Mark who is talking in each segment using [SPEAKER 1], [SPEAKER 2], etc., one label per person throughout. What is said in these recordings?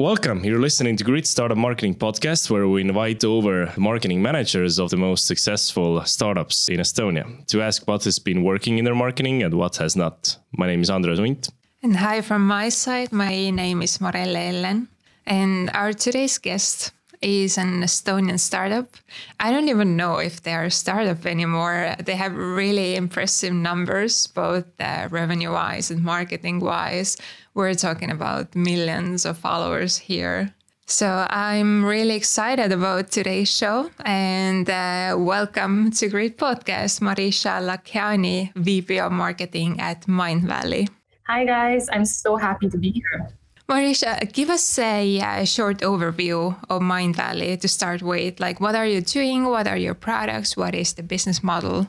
[SPEAKER 1] Welcome. You're listening to Grit Startup Marketing Podcast, where we invite over marketing managers of the most successful startups in Estonia to ask what has been working in their marketing and what has not. My name is Andres Unt.
[SPEAKER 2] And hi from my side. My name is Marelle Ellen. And our today's guest is an Estonian startup. I don't even know if they are a startup anymore. They have really impressive numbers, both uh, revenue wise and marketing wise. We're talking about millions of followers here. So I'm really excited about today's show and uh, welcome to Grit Podcast, Marisha Lakhiani, VP of Marketing at Mindvalley.
[SPEAKER 3] Hi guys, I'm so happy to be here.
[SPEAKER 2] Marisha, give us a, a, short overview of Mindvalley to start with. Like, what are you doing? What are your products? What is the business model?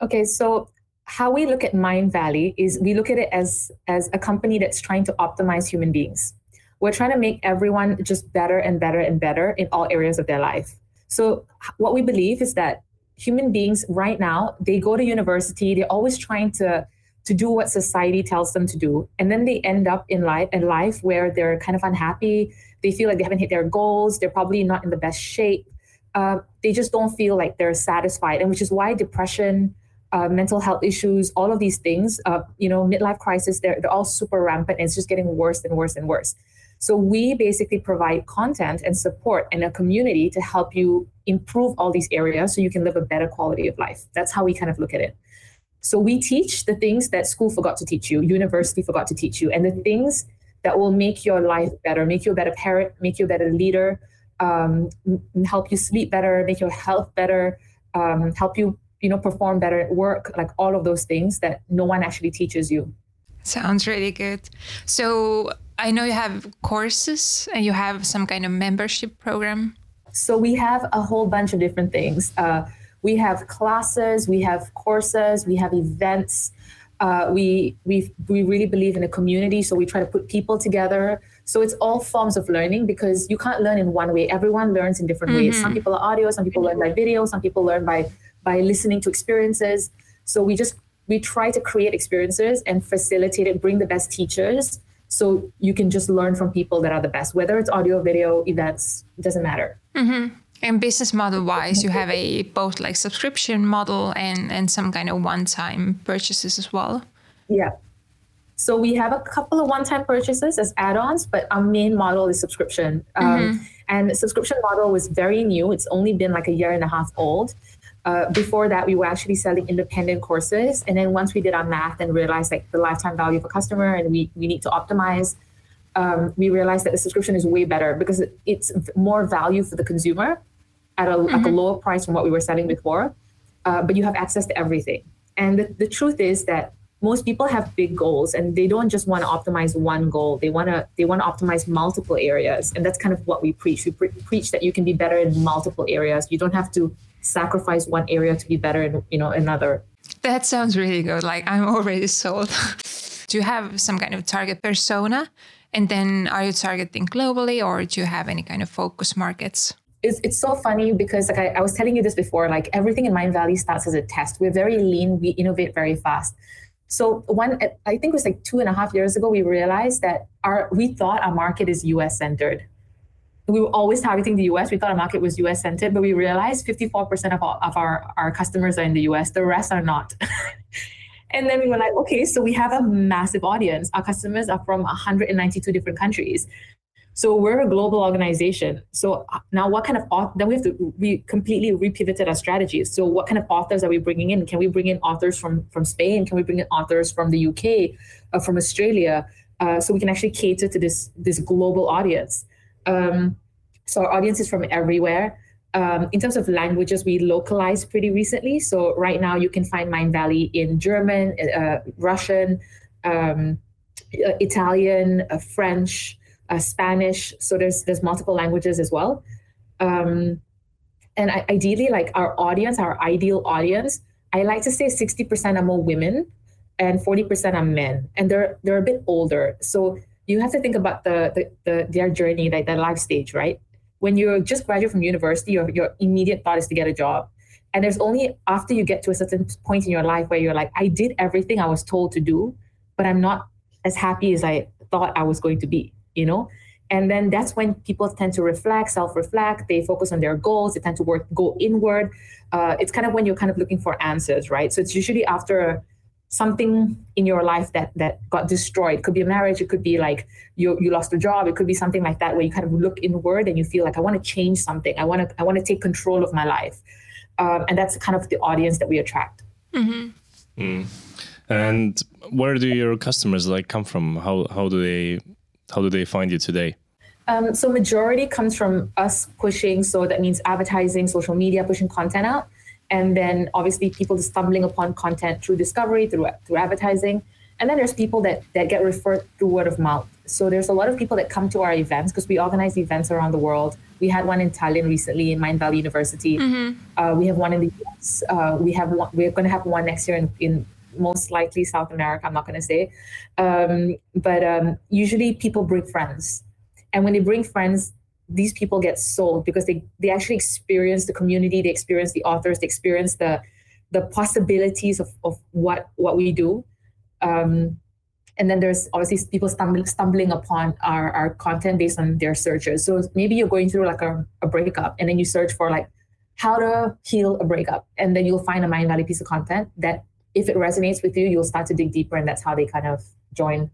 [SPEAKER 3] Okay, so how we look at Mindvalley is we look at it as as a company that's trying to optimize human beings. We're trying to make everyone just better and better and better in all areas of their life. So what we believe is that human beings right now they go to university, they're always trying to to do what society tells them to do and then they end up in life in life where they're kind of unhappy they feel like they haven't hit their goals they're probably not in the best shape uh, they just don't feel like they're satisfied and which is why depression uh, mental health issues all of these things uh, you know midlife crisis they're, they're all super rampant and it's just getting worse and worse and worse. So we basically provide content and support and a community to help you improve all these areas so you can live a better quality of life. That's how we kind of look at it. So we teach the things that school forgot to teach you, university forgot to teach you, and the things that will make your life better, make you a better parent, make you a better leader, um, help you sleep better, make your health better, um, help you you know perform better at work, like all of those things that no one actually teaches you.
[SPEAKER 2] Sounds really good. So I know you have courses and you have some kind of membership program.
[SPEAKER 3] So we have a whole bunch of different things. Uh, we have classes, we have courses, we have events. Uh, we we we really believe in a community, so we try to put people together. So it's all forms of learning because you can't learn in one way. Everyone learns in different mm-hmm. ways. Some people are audio, some people learn by video, some people learn by by listening to experiences. So we just we try to create experiences and facilitate it, bring the best teachers, so you can just learn from people that are the best. Whether it's audio, video, events, it doesn't matter.
[SPEAKER 2] Mm-hmm. And business model wise, you have a both like subscription model and and some kind of one time purchases as well.
[SPEAKER 3] Yeah. So we have a couple of one time purchases as add ons, but our main model is subscription. Um, mm-hmm. And subscription model was very new. It's only been like a year and a half old. Uh, before that, we were actually selling independent courses. And then once we did our math and realized like the lifetime value of a customer and we, we need to optimize, um, we realized that the subscription is way better because it's more value for the consumer at a, mm-hmm. like a lower price from what we were selling before, uh, but you have access to everything. And the, the truth is that most people have big goals and they don't just want to optimize one goal they want to they want to optimize multiple areas and that's kind of what we preach we pre- preach that you can be better in multiple areas you don't have to sacrifice one area to be better in you know another.
[SPEAKER 2] That sounds really good. Like i'm already sold. Do you have some kind of target persona? And then are you targeting globally or do you have any kind of focus markets?
[SPEAKER 3] It's, it's so funny because like I, I was telling you this before like everything in Mindvalley starts as a test. We're very lean. We innovate very fast. So one i think it was like two and a half years ago we realized that our we thought our market is us centered we were always targeting the us we thought our market was us centered but we realized 54% of, all, of our, our customers are in the us the rest are not and then we were like okay so we have a massive audience our customers are from 192 different countries so we're a global organization. So uh, now, what kind of then we have to we completely repivoted our strategies. So what kind of authors are we bringing in? Can we bring in authors from from Spain? Can we bring in authors from the UK, uh, from Australia? Uh, so we can actually cater to this this global audience. Um, so our audience is from everywhere. Um, in terms of languages, we localized pretty recently. So right now, you can find Mindvalley in German, uh, Russian, um, uh, Italian, uh, French uh, Spanish. So there's there's multiple languages as well. Um, and I, ideally, like our audience, our ideal audience, I like to say 60% are more women and 40% are men, and they're they're a bit older. So you have to think about the the, the their journey, like their life stage, right? When you just graduate from university, your your immediate thought is to get a job. And there's only after you get to a certain point in your life where you're like, I did everything I was told to do, but I'm not as happy as I thought I was going to be you know And then that's when people tend to reflect, self-reflect. They focus on their goals. They tend to work, go inward. Uh, it's kind of when you're kind of looking for answers, right? So it's usually after something in your life that that got destroyed. It could be a marriage. It could be like you you lost a job. It could be something like that where you kind of look inward and you feel like I want to change something. I want to I want to take control of my life, um, and that's kind of the audience that we attract.
[SPEAKER 1] Mm-hmm. Mm. And where do your customers like come from? How how do they how do they find you today?
[SPEAKER 3] Um, so majority comes from us pushing. So that means advertising, social media, pushing content out, and then obviously people stumbling upon content through discovery, through through advertising, and then there's people that that get referred through word of mouth. So there's a lot of people that come to our events because we organize events around the world. We had one in Tallinn recently in Mindvalley University. Mm-hmm. Uh, we have one in the US. Uh, we have one, we're going to have one next year in, in most likely South America. I'm not going to say, um, but um, usually people bring friends, and when they bring friends, these people get sold because they they actually experience the community, they experience the authors, they experience the the possibilities of, of what what we do. Um, and then there's obviously people stumbling, stumbling upon our, our content based on their searches. So maybe you're going through like a, a breakup and then you search for like how to heal a breakup. And then you'll find a Mindvalley piece of content that if it resonates with you, you'll start to dig deeper, and that's how they kind of join.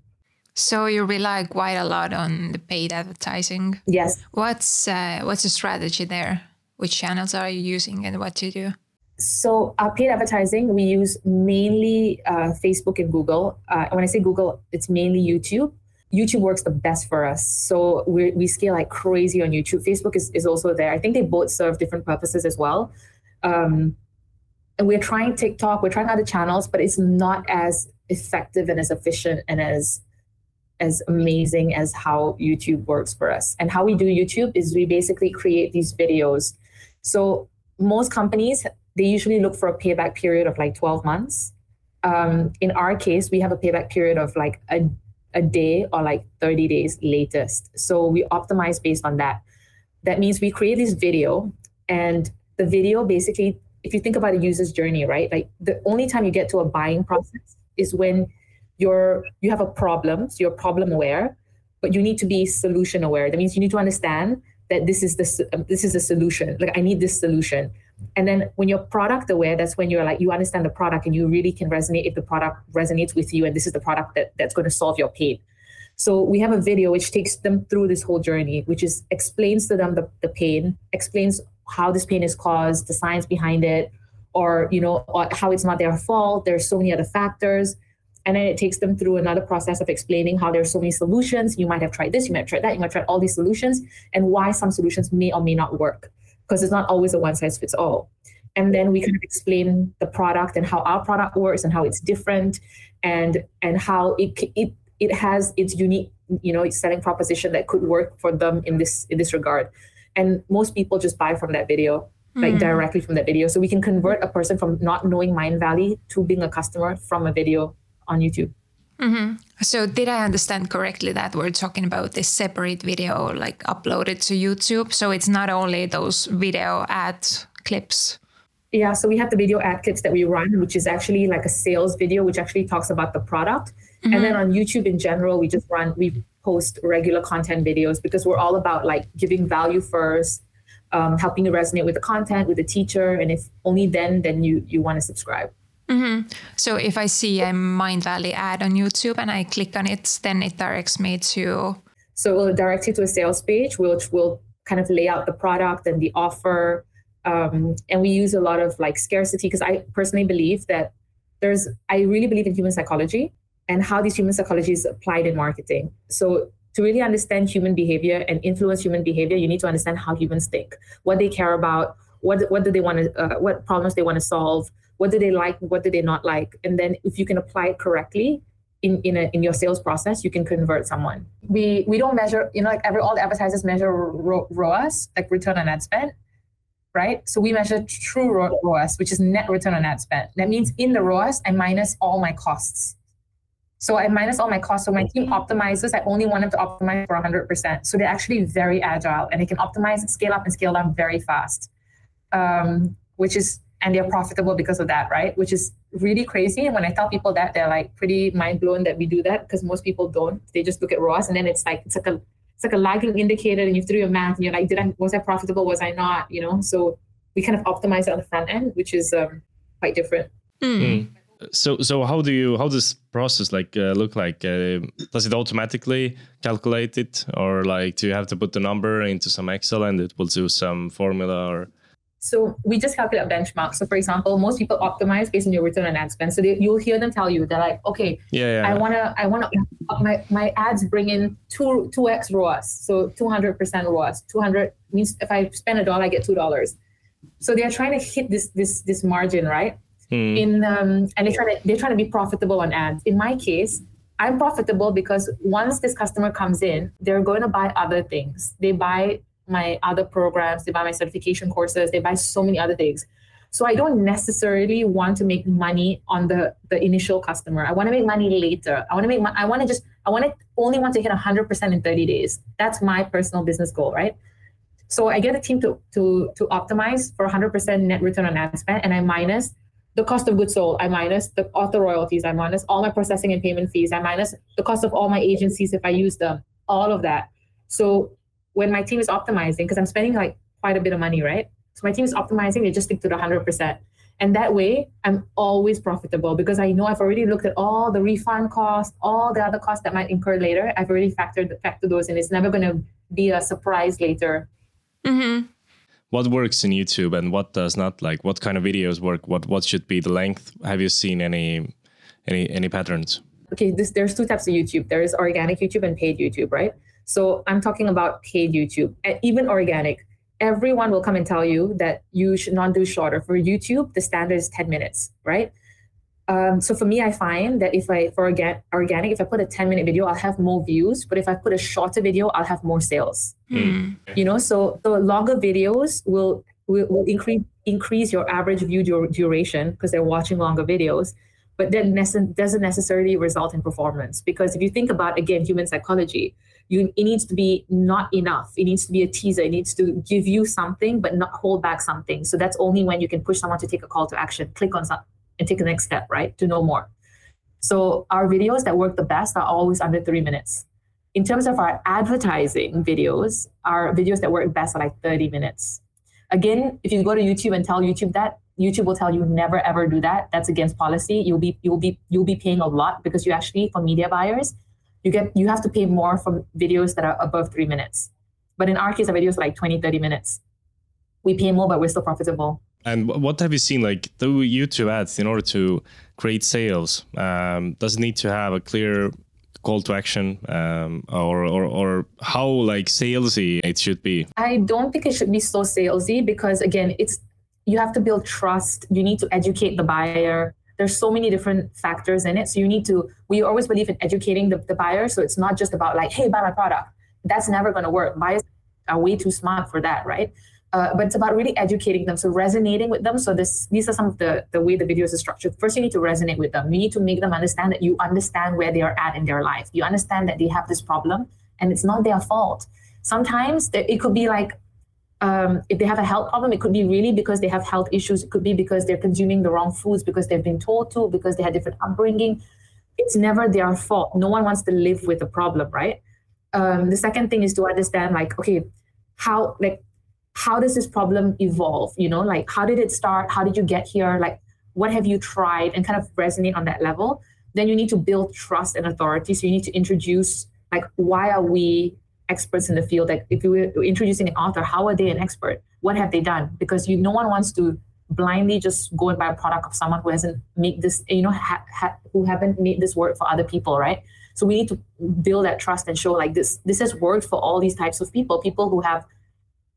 [SPEAKER 2] So you rely quite a lot on the paid advertising.
[SPEAKER 3] Yes.
[SPEAKER 2] What's uh, what's the strategy there? Which channels are you using, and what do you do?
[SPEAKER 3] So our paid advertising, we use mainly uh, Facebook and Google. Uh, when I say Google, it's mainly YouTube. YouTube works the best for us. So we we scale like crazy on YouTube. Facebook is, is also there. I think they both serve different purposes as well. Um, and we're trying TikTok, we're trying other channels, but it's not as effective and as efficient and as as amazing as how YouTube works for us. And how we do YouTube is we basically create these videos. So most companies they usually look for a payback period of like 12 months. Um, in our case, we have a payback period of like a, a day or like 30 days latest. So we optimize based on that. That means we create this video, and the video basically if you think about a user's journey, right? Like the only time you get to a buying process is when you're you have a problem, so you're problem aware, but you need to be solution aware. That means you need to understand that this is the um, this is a solution. Like I need this solution. And then when you're product aware, that's when you're like you understand the product and you really can resonate if the product resonates with you and this is the product that, that's going to solve your pain. So we have a video which takes them through this whole journey, which is explains to them the, the pain, explains how this pain is caused, the science behind it, or you know how it's not their fault. There's so many other factors, and then it takes them through another process of explaining how there's so many solutions. You might have tried this, you might have tried that, you might have tried all these solutions, and why some solutions may or may not work because it's not always a one size fits all. And then we kind of explain the product and how our product works and how it's different, and and how it it it has its unique you know selling proposition that could work for them in this in this regard and most people just buy from that video like mm. directly from that video so we can convert a person from not knowing Mindvalley to being a customer from a video on youtube.
[SPEAKER 2] Mm-hmm. so did i understand correctly that we're talking about this separate video like uploaded to youtube? So it's not only those video ad clips?
[SPEAKER 3] Yeah so we have the video ad clips that we run which is actually like a sales video which actually talks about the product. Mm-hmm. and then on youtube in general we just run we post regular content videos because we're all about like giving value first um, helping you resonate with the content with the teacher and if only then then you you want to subscribe
[SPEAKER 2] mm-hmm. so if i see a Mindvalley ad on youtube and i click on it then it directs me to
[SPEAKER 3] so it will direct you to a sales page which will kind of lay out the product and the offer um, and we use a lot of like scarcity because i personally believe that there's i really believe in human psychology and how this human psychology is applied in marketing. So to really understand human behavior and influence human behavior, you need to understand how humans think, what they care about, what what do they want to, uh, what problems they want to solve, what do they like, what do they not like, and then if you can apply it correctly in in, a, in your sales process, you can convert someone. We we don't measure, you know, like every all the advertisers measure ROAS, like return on ad spend, right? So we measure true ROAS, which is net return on ad spend. That means in the ROAS, I minus all my costs. So I minus all my costs. So my team optimizes. I only want them to optimize for 100%. So they're actually very agile and they can optimize, scale up, and scale down very fast, um, which is, and they're profitable because of that, right? Which is really crazy. And when I tell people that, they're like pretty mind blown that we do that because most people don't. They just look at ROAS and then it's like, it's like a, it's like a lagging indicator and you have to do your math and you're like, did I was I profitable? Was I not? You know, so we kind of optimize it on the front end, which is um, quite different.
[SPEAKER 1] Mm. So so how do you how does process like uh, look like? Uh, does it automatically calculate it, or like do you have to put the number into some Excel and it will do some formula or?
[SPEAKER 3] So we just calculate a benchmark. So for example, most people optimize based on your return on ad spend. So they, you'll hear them tell you they're like, okay,
[SPEAKER 1] yeah, yeah.
[SPEAKER 3] I wanna, I wanna, my my ads bring in two two x ROAS, so two hundred percent ROAS. Two hundred means if I spend a dollar, I get two dollars. So they're trying to hit this this this margin, right? Mm. In um, and they're trying to they're trying to be profitable on ads. In my case, I'm profitable because once this customer comes in, they're going to buy other things. They buy my other programs, they buy my certification courses, they buy so many other things. So I don't necessarily want to make money on the the initial customer. I want to make money later. I want to make I want to just I want to only want to hit 100% in 30 days. That's my personal business goal, right? So I get a team to to to optimize for 100% net return on ad spend and I minus the cost of goods sold, I minus the author royalties, I minus all my processing and payment fees, I minus the cost of all my agencies if I use them, all of that. So when my team is optimizing, because I'm spending like quite a bit of money, right? So my team is optimizing, they just stick to the 100%. And that way, I'm always profitable because I know I've already looked at all the refund costs, all the other costs that might incur later. I've already factored factored those in. It's never going to be a surprise later.
[SPEAKER 2] Mm-hmm.
[SPEAKER 1] What works in YouTube and what does not? Like, what kind of videos work? What what should be the length? Have you seen any any any patterns?
[SPEAKER 3] Okay, this, there's two types of YouTube. There is organic YouTube and paid YouTube, right? So I'm talking about paid YouTube, and even organic. Everyone will come and tell you that you should not do shorter. For YouTube, the standard is 10 minutes, right? Um, so for me, I find that if I for organ- organic, if I put a 10 minute video, I'll have more views. But if I put a shorter video, I'll have more sales.
[SPEAKER 2] Mm.
[SPEAKER 3] You know, so the longer videos will will, will increase increase your average view dur- duration because they're watching longer videos. But that nece- doesn't necessarily result in performance because if you think about again human psychology, you it needs to be not enough. It needs to be a teaser. It needs to give you something but not hold back something. So that's only when you can push someone to take a call to action. Click on something and take the next step right? To know more. So our videos that work the best are always under three minutes. In terms of our advertising videos our videos that work best are like 30 minutes. Again if you go to youtube and tell youtube that youtube will tell you never ever do that. That's against policy. You'll be you'll be you'll be paying a lot because you actually for media buyers you get you have to pay more for videos that are above three minutes. But in our case our videos are like 20 30 minutes. We pay more but we're still profitable.
[SPEAKER 1] And what have you seen like through youtube ads in order to create sales? Um, does it need to have a clear call to action um, or, or or how like salesy it should be?
[SPEAKER 3] I don't think it should be so salesy because again it's you have to build trust. You need to educate the buyer there's so many different factors in it. So you need to, we always believe in educating the, the buyer. So it's not just about like, hey, buy my product. That's never going to work. Buyers are way too smart for that, right? Uh, but it's about really educating them, so resonating with them. So this, these are some of the the way the videos are structured. First, you need to resonate with them. You need to make them understand that you understand where they are at in their life. You understand that they have this problem, and it's not their fault. Sometimes it could be like um, if they have a health problem, it could be really because they have health issues. It could be because they're consuming the wrong foods, because they've been told to, because they had different upbringing. It's never their fault. No one wants to live with a problem, right? Um, the second thing is to understand, like, okay, how like how does this problem evolve? You know, like how did it start? How did you get here? Like, what have you tried? And kind of resonate on that level. Then you need to build trust and authority. So you need to introduce like why are we experts in the field. Like if you were introducing an author, how are they an expert? What have they done? Because you, no one wants to blindly just go and buy a product of someone who hasn't made this, you know, ha, ha, who haven't made this work for other people, right? So we need to build that trust and show like this. This has worked for all these types of people. People who have,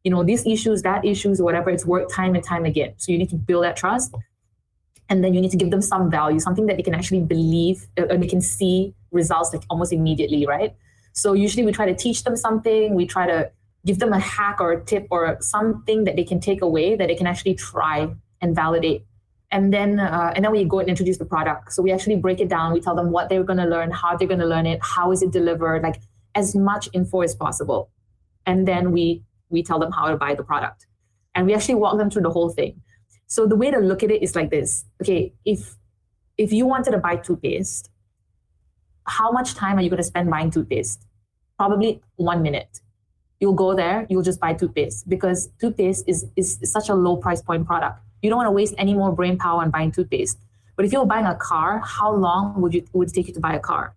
[SPEAKER 3] you know, these issues, that issues, whatever. It's worked time and time again. So you need to build that trust, and then you need to give them some value, something that they can actually believe uh, and they can see results like almost immediately, right? So usually we try to teach them something. We try to give them a hack or a tip or something that they can take away that they can actually try and validate. And then uh, and then we go and introduce the product. So we actually break it down. We tell them what they're going to learn, how they're going to learn it, how is it delivered, like as much info as possible. And then we we tell them how to buy the product. And we actually walk them through the whole thing. So the way to look at it is like this. Okay, if if you wanted to buy toothpaste, how much time are you going to spend buying toothpaste? Probably one minute. You'll go there, you'll just buy toothpaste because toothpaste is, is, such a low price point product. You don't want to waste any more brain power on buying toothpaste. But if you're buying a car, how long would you would it take you to buy a car?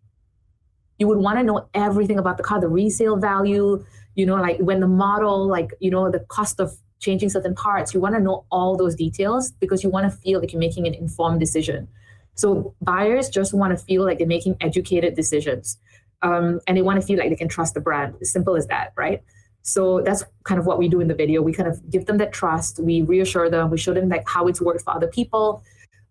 [SPEAKER 3] You would want to know everything about the car, the resale value, you know, like when the model, like, you know, the cost of changing certain parts. You want to know all those details because you want to feel like you're making an informed decision. So buyers just want to feel like they're making educated decisions. Um, and they want to feel like they can trust the brand. Simple as that, right? So that's kind of what we do in the video. We kind of give them that trust. We reassure them. We show them like how it's worked for other people.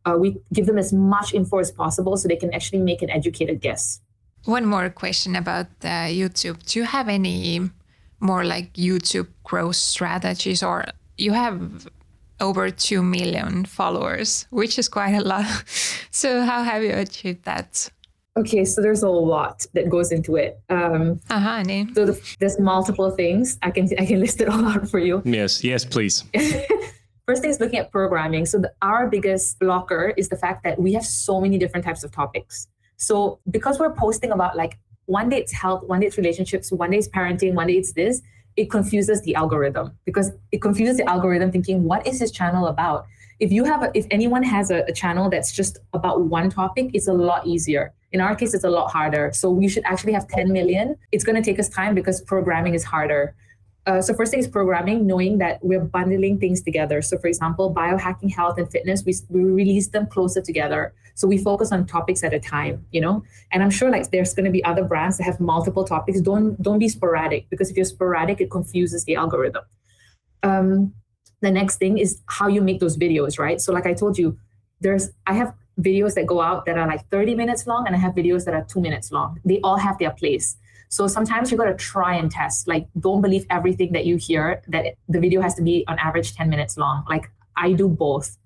[SPEAKER 3] Uh, we give them as much info as possible so they can actually make an educated guess.
[SPEAKER 2] One more question about uh, YouTube. Do you have any more like YouTube growth strategies, or you have over 2 million followers, which is quite a lot. so, how have you achieved that?
[SPEAKER 3] Okay, so there's a lot that goes into it. Um,
[SPEAKER 2] uh-huh,
[SPEAKER 3] so the, there's multiple things. I can I can list it all out for you.
[SPEAKER 1] Yes, yes, please.
[SPEAKER 3] First thing is looking at programming. So the, our biggest blocker is the fact that we have so many different types of topics. So because we're posting about like one day it's health, one day it's relationships, one day it's parenting, one day it's this, it confuses the algorithm because it confuses the algorithm thinking, what is this channel about? If you have, a, if anyone has a, a channel that's just about one topic, it's a lot easier. In our case, it's a lot harder. So we should actually have 10 million. It's going to take us time because programming is harder. Uh, so first thing is programming, knowing that we're bundling things together. So for example, biohacking, health, and fitness, we, we release them closer together. So we focus on topics at a time, you know. And I'm sure like there's going to be other brands that have multiple topics. Don't don't be sporadic because if you're sporadic, it confuses the algorithm. Um, the next thing is how you make those videos, right? So like I told you, there's I have videos that go out that are like 30 minutes long, and I have videos that are two minutes long. They all have their place. So sometimes you got to try and test. Like, don't believe everything that you hear. That the video has to be on average ten minutes long. Like I do both.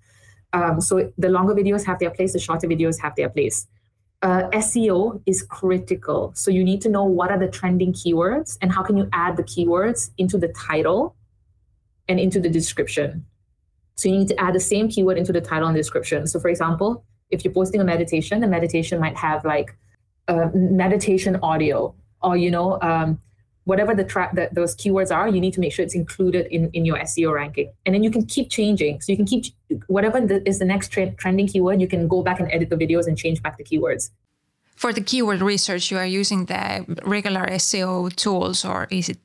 [SPEAKER 3] Um, so the longer videos have their place, the shorter videos have their place. Uh, SEO is critical. So you need to know what are the trending keywords and how can you add the keywords into the title and into the description. So you need to add the same keyword into the title and description. So for example, if you're posting a meditation, the meditation might have like uh, meditation audio or you know um, whatever the track that those keywords are you need to make sure it's included in, in your seo ranking. And then you can keep changing. So you can keep whatever the, is the next tra- trending keyword you can go back and edit the videos and change back the keywords.
[SPEAKER 2] For the keyword research you are using the regular seo tools or is it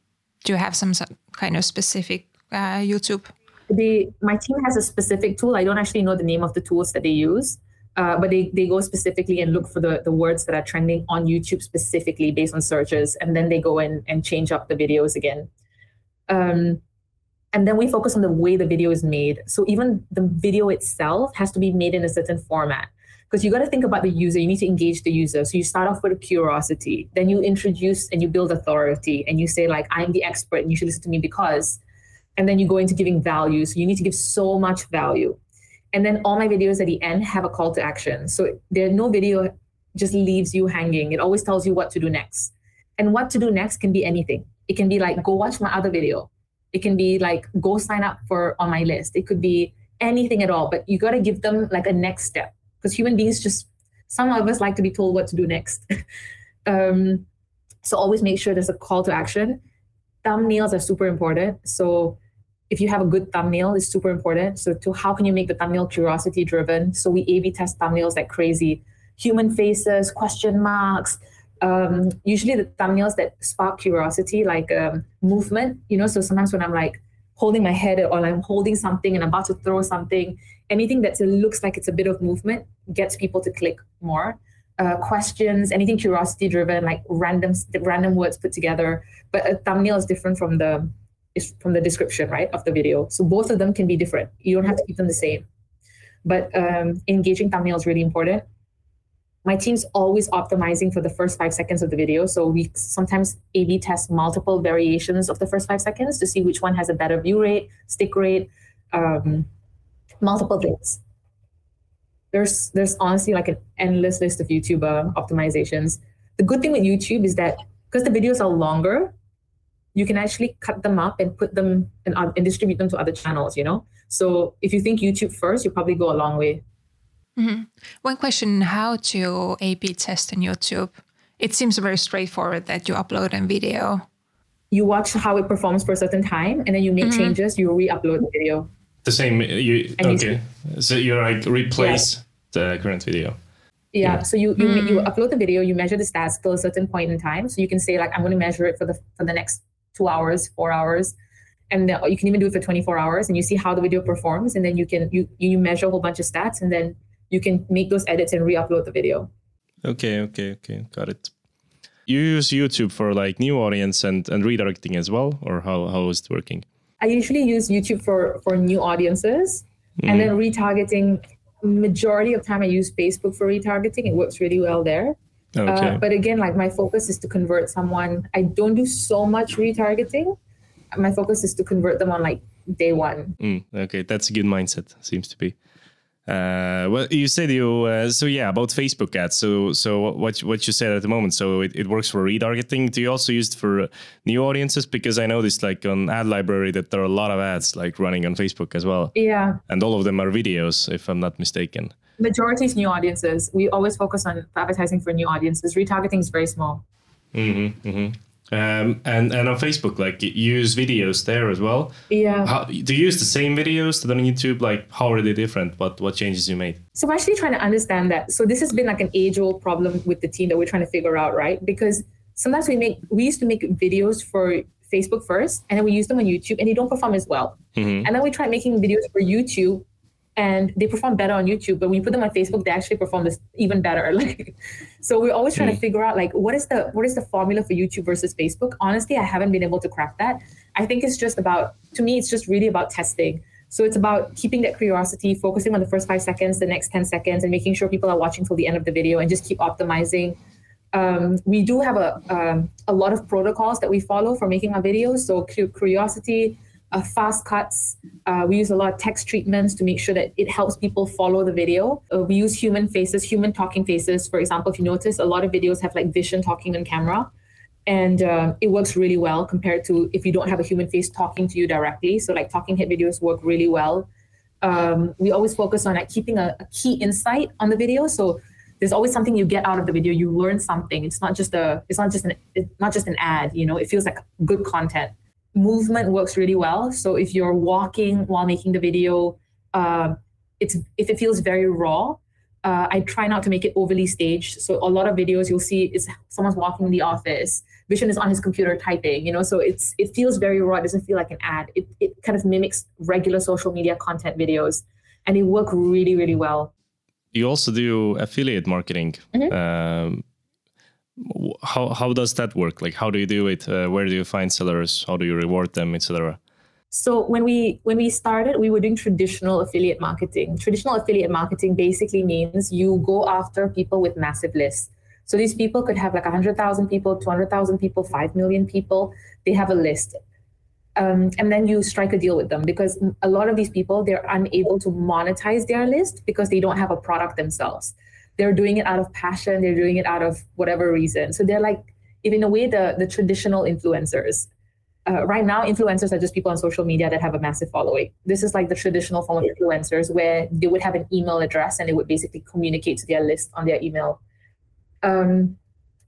[SPEAKER 2] do you have some kind of specific uh, youtube?
[SPEAKER 3] The my team has a specific tool. I don't actually know the name of the tools that they use uh, but they, they go specifically and look for the, the words that are trending on YouTube specifically based on searches. And then they go in and change up the videos again. Um, and then we focus on the way the video is made. So even the video itself has to be made in a certain format. Because you got to think about the user, you need to engage the user. So you start off with a curiosity, then you introduce and you build authority, and you say, like, I'm the expert and you should listen to me because. And then you go into giving value. So you need to give so much value. And then all my videos at the end have a call to action. So there no video just leaves you hanging. It always tells you what to do next. And what to do next can be anything. It can be like go watch my other video. It can be like go sign up for on my list. It could be anything at all, but you got to give them like a next step because human beings just some of us like to be told what to do next. um, so always make sure there's a call to action. Thumbnails are super important. So if you have a good thumbnail is super important. So to how can you make the thumbnail curiosity driven? So we A/B test thumbnails like crazy, human faces, question marks. Um, usually the thumbnails that spark curiosity, like um, movement. You know, so sometimes when I'm like holding my head or I'm holding something and I'm about to throw something, anything that looks like it's a bit of movement gets people to click more. Uh, questions, anything curiosity driven, like random random words put together. But a thumbnail is different from the is from the description, right, of the video. So both of them can be different. You don't have to keep them the same. But um, engaging thumbnail is really important. My team's always optimizing for the first five seconds of the video. So we sometimes A/B test multiple variations of the first five seconds to see which one has a better view rate, stick rate, um, multiple things. There's there's honestly like an endless list of YouTube uh, optimizations. The good thing with YouTube is that because the videos are longer, you can actually cut them up and put them and, uh, and distribute them to other channels you know so if you think youtube first you probably go a long way
[SPEAKER 2] mm-hmm. one question how to a b test on youtube it seems very straightforward that you upload a video.
[SPEAKER 3] You watch how it performs for a certain time, and then you make mm-hmm. changes. You re-upload the video.
[SPEAKER 1] The same. You and okay? You, so you like replace yeah. the current video.
[SPEAKER 3] Yeah. yeah. So you you, mm. you upload the video. You measure the stats till a certain point in time. So you can say like I'm going to measure it for the for the next two hours, four hours, and you can even do it for 24 hours. And you see how the video performs, and then you can you you measure a whole bunch of stats, and then you can make those edits and re-upload the video.
[SPEAKER 1] Okay, okay, okay, got it. You use YouTube for like new audience and, and redirecting as well, or how, how is it working?
[SPEAKER 3] I usually use YouTube for for new audiences, mm. and then retargeting. Majority of time, I use Facebook for retargeting. It works really well there. Okay. Uh, but again, like my focus is to convert someone. I don't do so much retargeting. My focus is to convert them on like day one.
[SPEAKER 1] Mm, okay, that's a good mindset. Seems to be. Uh, well, you said you uh, so yeah about Facebook ads. So so what what you said at the moment. So it, it works for retargeting. Do you also use it for new audiences? Because I noticed like on ad library that there are a lot of ads like running on Facebook as well.
[SPEAKER 3] Yeah,
[SPEAKER 1] and all of them are videos, if I'm not mistaken.
[SPEAKER 3] Majority is new audiences. We always focus on advertising for new audiences. Retargeting is very small.
[SPEAKER 1] Mm-hmm, mm-hmm. Um, and and on Facebook, like use videos there as well.
[SPEAKER 3] Yeah.
[SPEAKER 1] How, do you use the same videos that on YouTube? Like, how are they different? What what changes you made?
[SPEAKER 3] So I'm actually trying to understand that. So this has been like an age old problem with the team that we're trying to figure out, right? Because sometimes we make we used to make videos for Facebook first, and then we use them on YouTube, and they don't perform as well. Mm-hmm. And then we try making videos for YouTube, and they perform better on YouTube. But when you put them on Facebook, they actually perform this even better. Like, so we're always trying mm. to figure out like what is the what is the formula for YouTube versus Facebook. Honestly, I haven't been able to crack that. I think it's just about to me, it's just really about testing. So it's about keeping that curiosity, focusing on the first five seconds, the next ten seconds, and making sure people are watching till the end of the video, and just keep optimizing. Um, we do have a um, a lot of protocols that we follow for making our videos. So curiosity uh, fast cuts. Uh, we use a lot of text treatments to make sure that it helps people follow the video. Uh, we use human faces, human talking faces. For example, if you notice, a lot of videos have like Vishen talking on camera. And uh, it works really well compared to if you don't have a human face talking to you directly. So, like talking head videos work really well. Um, we always focus on like keeping a, a key insight on the video. So, there's always something you get out of the video. You learn something. It's not just a. It's not just an. It's not just an ad. You know, it feels like good content movement works really well. So if you're walking while making the video, uh, it's if it feels very raw, uh, I try not to make it overly staged. So a lot of videos you'll see is someone's walking in the office. Vishen is on his computer typing. You know, so it's it feels very raw. It doesn't feel like an ad. It it kind of mimics regular social media content videos, and they work really really well.
[SPEAKER 1] You also do affiliate marketing. Mm-hmm. Um, how how does that work? Like how do you do it? Uh, where do you find sellers? How do you reward them etc
[SPEAKER 3] so when we when we started we were doing traditional affiliate marketing. Traditional affiliate marketing basically means you go after people with massive lists. So these people could have like 100000 people 200000 people 5 million people. They have a list. Um, and then you strike a deal with them because a lot of these people they're unable to monetize their list because they don't have a product themselves they're doing it out of passion they're doing it out of whatever reason. So they're like in a way the the traditional influencers. Uh, right now influencers are just people on social media that have a massive following. This is like the traditional form of influencers where they would have an email address and they would basically communicate to their list on their email. Um,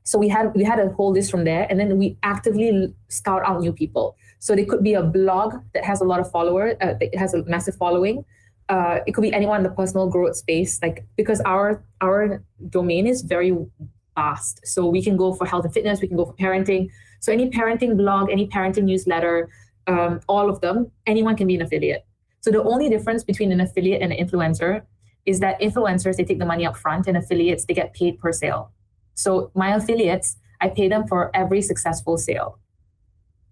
[SPEAKER 3] so we had we had a whole list from there and then we actively scout out new people. So they could be a blog that has a lot of followers uh, it has a massive following uh, it could be anyone in the personal growth space like because our our domain is very vast. So we can go for health and fitness we can go for parenting. So any parenting blog any parenting newsletter um, all of them anyone can be an affiliate. So the only difference between an affiliate and an influencer is that influencers they take the money up front and affiliates they get paid per sale. So my affiliates i pay them for every successful sale.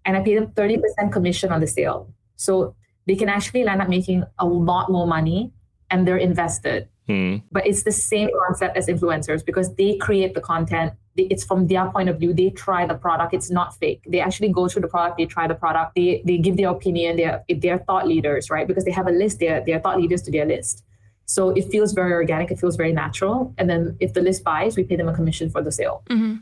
[SPEAKER 3] And i pay them 30% commission on the sale. So they can actually end up making a lot more money and they're invested. Hmm. But it's the same concept as influencers because they create the content. It's from their point of view. They try the product. It's not fake. They actually go through the product. They try the product. They they give their opinion. They're they're thought leaders, right? Because they have a list. They're they're thought leaders to their list. So it feels very organic. It feels very natural. And then if the list buys, we pay them a commission for the sale.
[SPEAKER 2] Mm-hmm.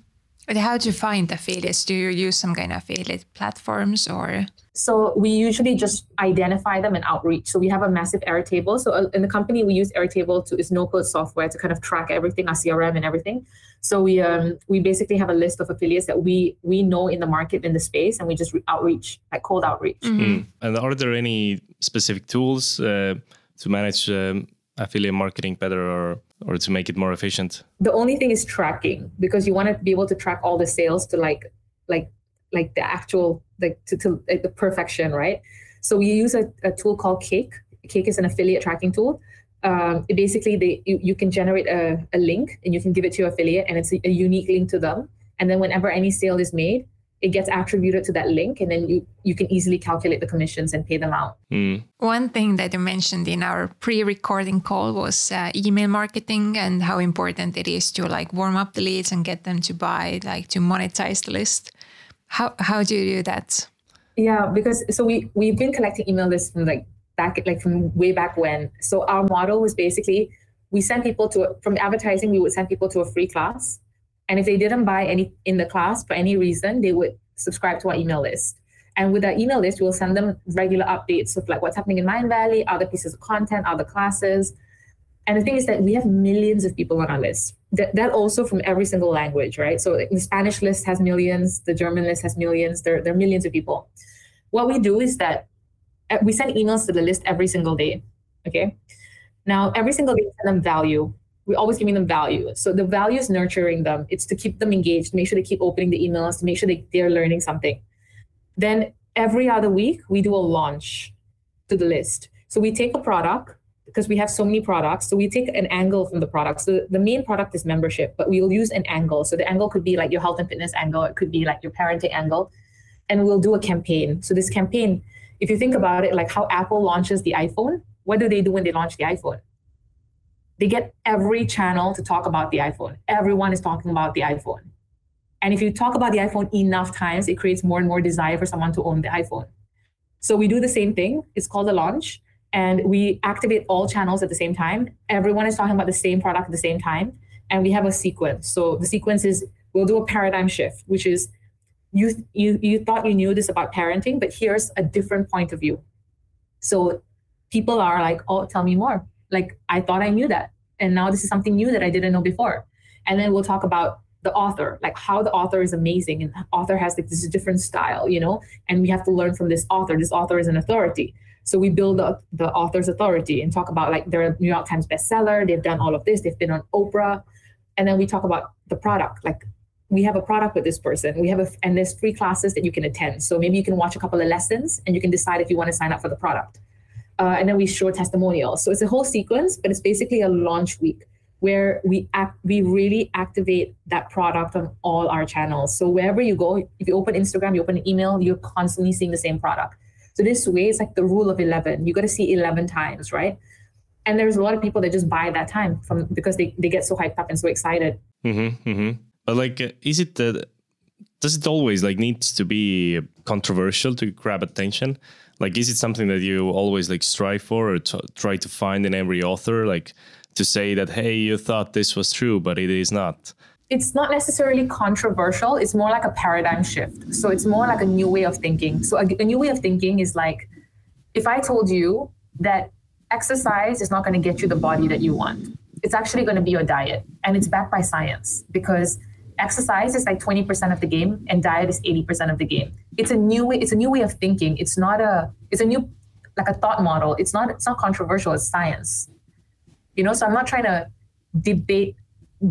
[SPEAKER 2] But how do you find affiliates? Do you use some kind of affiliate platforms or?
[SPEAKER 3] So we usually just identify them and outreach. So we have a massive Airtable. So uh, in the company, we use Airtable to is no code software to kind of track everything, our CRM and everything. So we um, we basically have a list of affiliates that we we know in the market in the space, and we just re- outreach like cold outreach.
[SPEAKER 1] Mm. And are there any specific tools uh, to manage um, affiliate marketing better or or to make it more efficient?
[SPEAKER 3] The only thing is tracking because you want to be able to track all the sales to like like like the actual like to, to like the perfection, right? So we use a, a tool called Cake. Cake is an affiliate tracking tool. Um, basically they you, you can generate a, a link and you can give it to your affiliate and it's a, a unique link to them. And then whenever any sale is made, it gets attributed to that link and then you you can easily calculate the commissions and pay them out.
[SPEAKER 1] Mm.
[SPEAKER 2] one thing that you mentioned in our pre-recording call was uh, email marketing and how important it is to like warm up the leads and get them to buy like to monetize the list. How how do you do that?
[SPEAKER 3] Yeah because so we we've been collecting email lists from like back like from way back when. So our model was basically we send people to from advertising we would send people to a free class and if they didn't buy any in the class for any reason, they would subscribe to our email list. And with our email list, we'll send them regular updates of like what's happening in Mindvalley, other pieces of content, other classes. And the thing is that we have millions of people on our list. That, that also from every single language, right? So the Spanish list has millions, the German list has millions. There, there are millions of people. What we do is that uh, we send emails to the list every single day. Okay. Now, every single day, we send them value we're always giving them value. So the value is nurturing them. It's to keep them engaged, make sure they keep opening the emails, to make sure they, they're learning something. Then every other week, we do a launch to the list. So we take a product because we have so many products. So we take an angle from the product. So the main product is membership, but we'll use an angle. So the angle could be like your health and fitness angle, it could be like your parenting angle. And we'll do a campaign. So this campaign, if you think about it, like how Apple launches the iPhone, what do they do when they launch the iPhone? They get every channel to talk about the iPhone. Everyone is talking about the iPhone. And if you talk about the iPhone enough times, it creates more and more desire for someone to own the iPhone. So we do the same thing. It's called a launch. And we activate all channels at the same time. Everyone is talking about the same product at the same time. And we have a sequence. So the sequence is we'll do a paradigm shift, which is you you you thought you knew this about parenting, but here's a different point of view. So people are like, oh, tell me more like I thought I knew that. And now this is something new that I didn't know before. And then we'll talk about the author, like how the author is amazing and author has like this different style, you know, and we have to learn from this author. This author is an authority. So we build up the author's authority and talk about like they're a New York Times bestseller, they've done all of this, they've been on Oprah. And then we talk about the product, like we have a product with this person. We have a and there's free classes that you can attend. So maybe you can watch a couple of lessons and you can decide if you want to sign up for the product uh, and then we show testimonials. So it's a whole sequence, but it's basically a launch week where we act, we really activate that product on all our channels. So wherever you go, if you open Instagram, you open an email, you're constantly seeing the same product. So this way, it's like the rule of eleven. You got to see eleven times, right? And there's a lot of people that just buy that time from because they, they get so hyped up and so excited.
[SPEAKER 1] Mm-hmm, mm-hmm. But like, uh, is it that? Does it always like needs to be controversial to grab attention? Like is it something that you always like strive for or t- try to find in every author? Like to say that hey you thought this was true but it is not.
[SPEAKER 3] It's not necessarily controversial. It's more like a paradigm shift. So it's more like a new way of thinking. So a, a new way of thinking is like if i told you that exercise is not going to get you the body that you want it's actually going to be your diet and it's backed by science because exercise is like 20% of the game and diet is 80% of the game. It's a new way it's a new way of thinking. It's not a it's a new like a thought model. It's not it's not controversial it's science. You know so i'm not trying to debate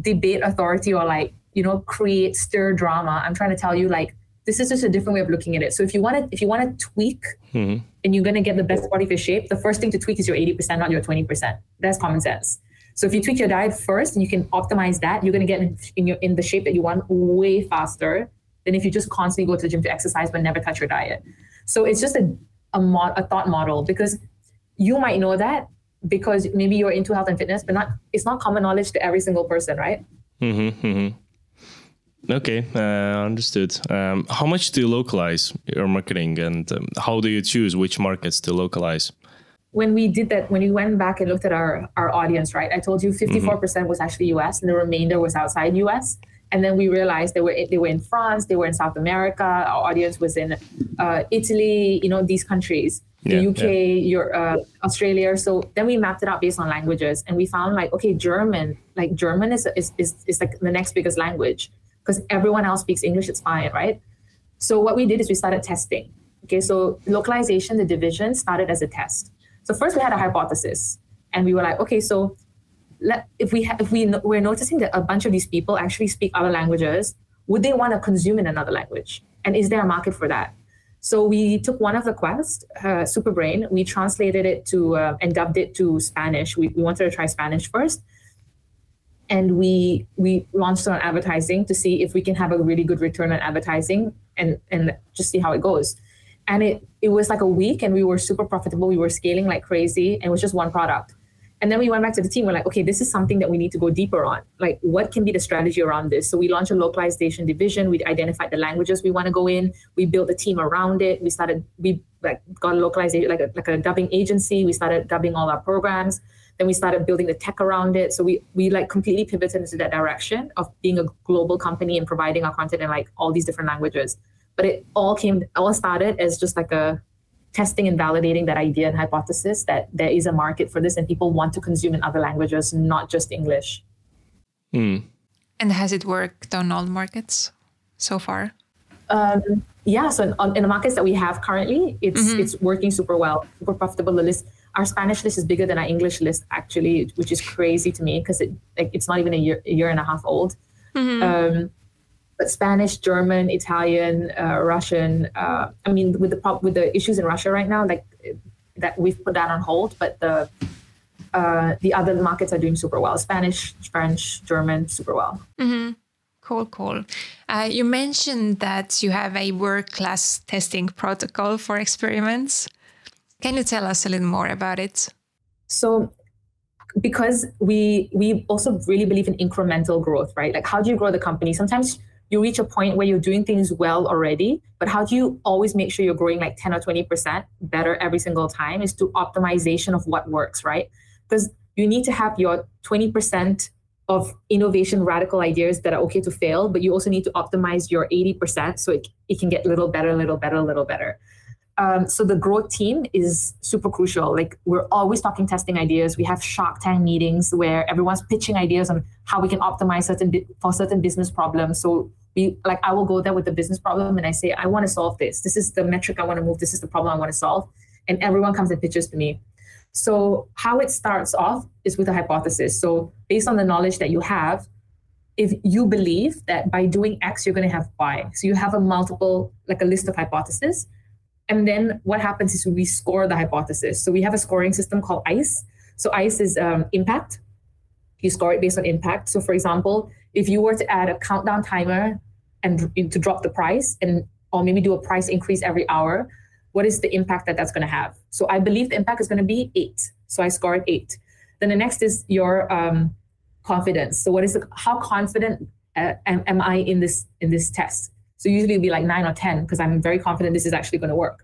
[SPEAKER 3] debate authority or like you know create stir drama. I'm trying to tell you like this is just a different way of looking at it. So if you want to if you want to tweak mm-hmm. and you're going to get the best body for shape the first thing to tweak is your 80% not your 20% that's common sense so if you tweak your diet first and you can optimize that you're going to get in, in your in the shape that you want way faster than if you just constantly go to the gym to exercise but never touch your diet. So it's just a a, mod, a thought model because you might know that because maybe you're into health and fitness, but not it's not common knowledge to every single person, right?
[SPEAKER 1] Mm-hmm, mm-hmm. Okay, uh, understood. Um, how much do you localize your marketing, and um, how do you choose which markets to localize?
[SPEAKER 3] When we did that, when we went back and looked at our our audience, right? I told you 54% mm-hmm. was actually US, and the remainder was outside US And then we realized they were they were in France, they were in South America. Our audience was in uh, Italy, you know, these countries, the
[SPEAKER 1] Yeah,
[SPEAKER 3] UK, your uh, Australia. So then we mapped it out based on languages, and we found like okay, German, like German is is is, is like the next biggest language because everyone else speaks English. It's fine, right? So what we did is we started testing. Okay, so localization, the division started as a test. So first we had a hypothesis, and we were like, okay, so let, if we ha- if we no- we're noticing that a bunch of these people actually speak other languages, would they want to consume in another language? And is there a market for that? So we took one of the quests, uh, Superbrain, we translated it to uh, and dubbed it to Spanish. We, we wanted to try Spanish first, and we we launched on advertising to see if we can have a really good return on advertising and and just see how it goes. And it it was like a week, and we were super profitable. We were scaling like crazy, and it was just one product. And then we went back to the team. We're like, okay, this is something that we need to go deeper on. Like, what can be the strategy around this? So we launched a localization division. We identified the languages we want to go in. We built a team around it. We started. We like got a localization like a like a dubbing agency. We started dubbing all our programs. Then we started building the tech around it. So we we like completely pivoted into that direction of being a global company and providing our content in like all these different languages. But it all came all started as just like a testing and validating that idea and hypothesis that there is a market for this and people want to consume in other languages, not just English.
[SPEAKER 1] Hmm.
[SPEAKER 2] And has it worked on all markets so far?
[SPEAKER 3] Um, yeah, so in, on, in the markets that we have currently, it's it's working super well, super profitable. The list, our Spanish list is bigger than our English list actually, which is crazy to me because it like it's not even a year a year and a half old. Um, but Spanish, German, Italian, uh, Russian. Uh, I mean, with the with the issues in Russia right now, like that we've put that on hold. But the uh, the other markets are doing super well. Spanish, French, German, super well.
[SPEAKER 2] Cool, cool. Uh, you mentioned that you have a world class testing protocol for experiments. Can you tell us a little more about it?
[SPEAKER 3] So because we we also really believe in incremental growth, right? Like how do you grow the company? Sometimes you reach a point where you're doing things well already, but how do you always make sure you're growing like 10 or 20% better every single time is to optimization of what works, right? Because you need to have your 20% of innovation radical ideas that are okay to fail, but you also need to optimize your 80% so it, it can get a little better, a little better, a little better. Um, so the growth team is super crucial. Like we're always talking testing ideas. We have Shark Tank meetings where everyone's pitching ideas on how we can optimize certain for certain business problems. So we like I will go there with the business problem and I say I want to solve this. This is the metric I want to move. This is the problem I want to solve, and everyone comes and pitches to me. So how it starts off is with a hypothesis. So based on the knowledge that you have, if you believe that by doing X you're going to have Y, so you have a multiple like a list of hypotheses and then what happens is we score the hypothesis. So we have a scoring system called ICE. So ICE is um, impact. You score it based on impact. So for example, if you were to add a countdown timer and to drop the price and or maybe do a price increase every hour, what is the impact that that's going to have? So I believe the impact is going to be eight. So I score it eight. Then the next is your um, confidence. So what is the, how confident uh, am, am I in this in this test? So usually it'll be like nine or 10 because I'm very confident this is actually going to work.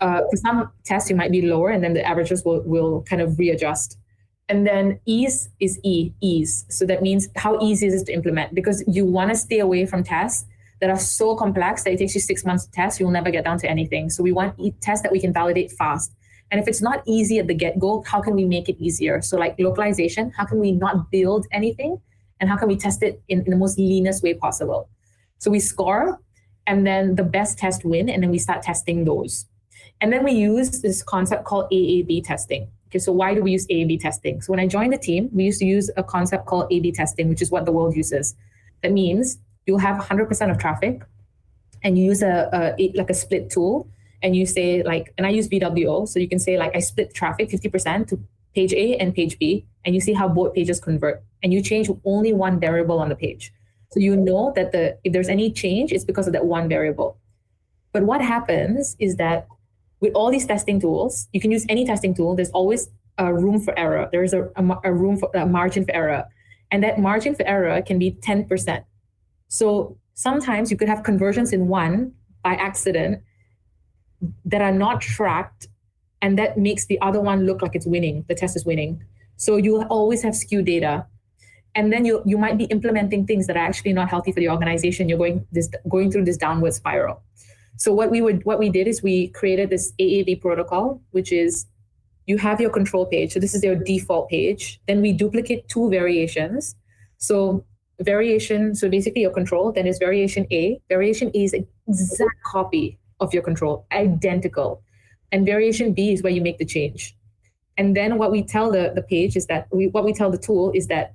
[SPEAKER 3] Uh, for some tests, you might be lower and then the averages will, will kind of readjust. And then ease is E, ease. So that means how easy is it to implement? Because you want to stay away from tests that are so complex that it takes you six months to test, you'll never get down to anything. So we want tests that we can validate fast. And if it's not easy at the get go, how can we make it easier? So, like localization, how can we not build anything? And how can we test it in, in the most leanest way possible? So we score and then the best test win and then we start testing those and then we use this concept called aab testing okay so why do we use aab testing? So when i joined the team we used to use a concept called ab testing which is what the world uses. That means you'll have 100% of traffic and you use a, a like a split tool and you say like and i use vwo so you can say like i split traffic 50% to page a and page b and you see how both pages convert and you change only one variable on the page. So you know that the if there's any change, it's because of that one variable. But what happens is that with all these testing tools, you can use any testing tool. There's always a room for error. There is a, a, a room for a margin for error, and that margin for error can be ten percent. So sometimes you could have conversions in one by accident that are not tracked, and that makes the other one look like it's winning. The test is winning. So you'll always have skewed data and then you you might be implementing things that are actually not healthy for the organization you're going this going through this downward spiral so what we would what we did is we created this aab protocol which is you have your control page. So this is your default page. Then we duplicate two variations. So variation so basically your control then is variation a. Variation a is an exact copy of your control identical. And variation b is where you make the change. And then what we tell the, the page is that we what we tell the tool is that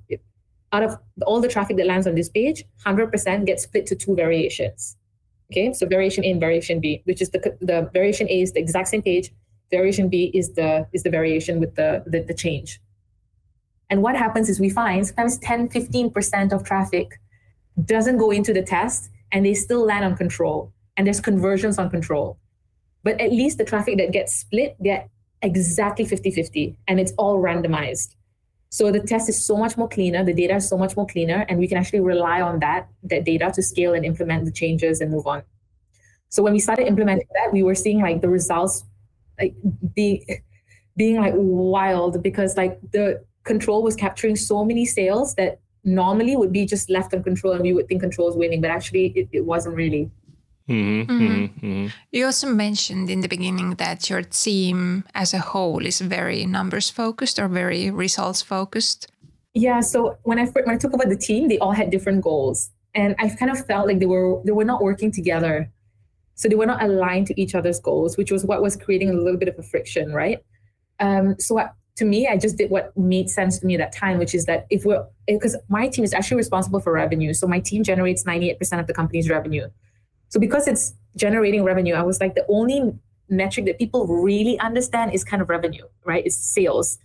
[SPEAKER 3] out of all the traffic that lands on this page, 100% gets split to two variations. Okay, so variation A and variation B, which is the, the variation A is the exact same page. Variation B is the is the variation with the, the, the change. And what happens is we find sometimes 10, 15% of traffic doesn't go into the test and they still land on control. And there's conversions on control. But at least the traffic that gets split get exactly 50-50 and it's all randomized. So the test is so much more cleaner, the data is so much more cleaner, and we can actually rely on that, that data to scale and implement the changes and move on. So when we started implementing that, we were seeing like the results like being being like wild because like the control was capturing so many sales that normally would be just left on control and we would think control is winning, but actually it, it wasn't really.
[SPEAKER 2] Mm-hmm, mm-hmm. Mm-hmm. You also mentioned in the beginning that your team as a whole is very numbers focused or very results focused.
[SPEAKER 3] Yeah. So when I when I took over the team, they all had different goals, and I kind of felt like they were they were not working together, so they were not aligned to each other's goals, which was what was creating a little bit of a friction, right? Um, so I, to me, I just did what made sense to me at that time, which is that if we're because my team is actually responsible for revenue, so my team generates ninety eight percent of the company's revenue. So because it's generating revenue, I was like the only metric that people really understand is kind of revenue, right? It's sales.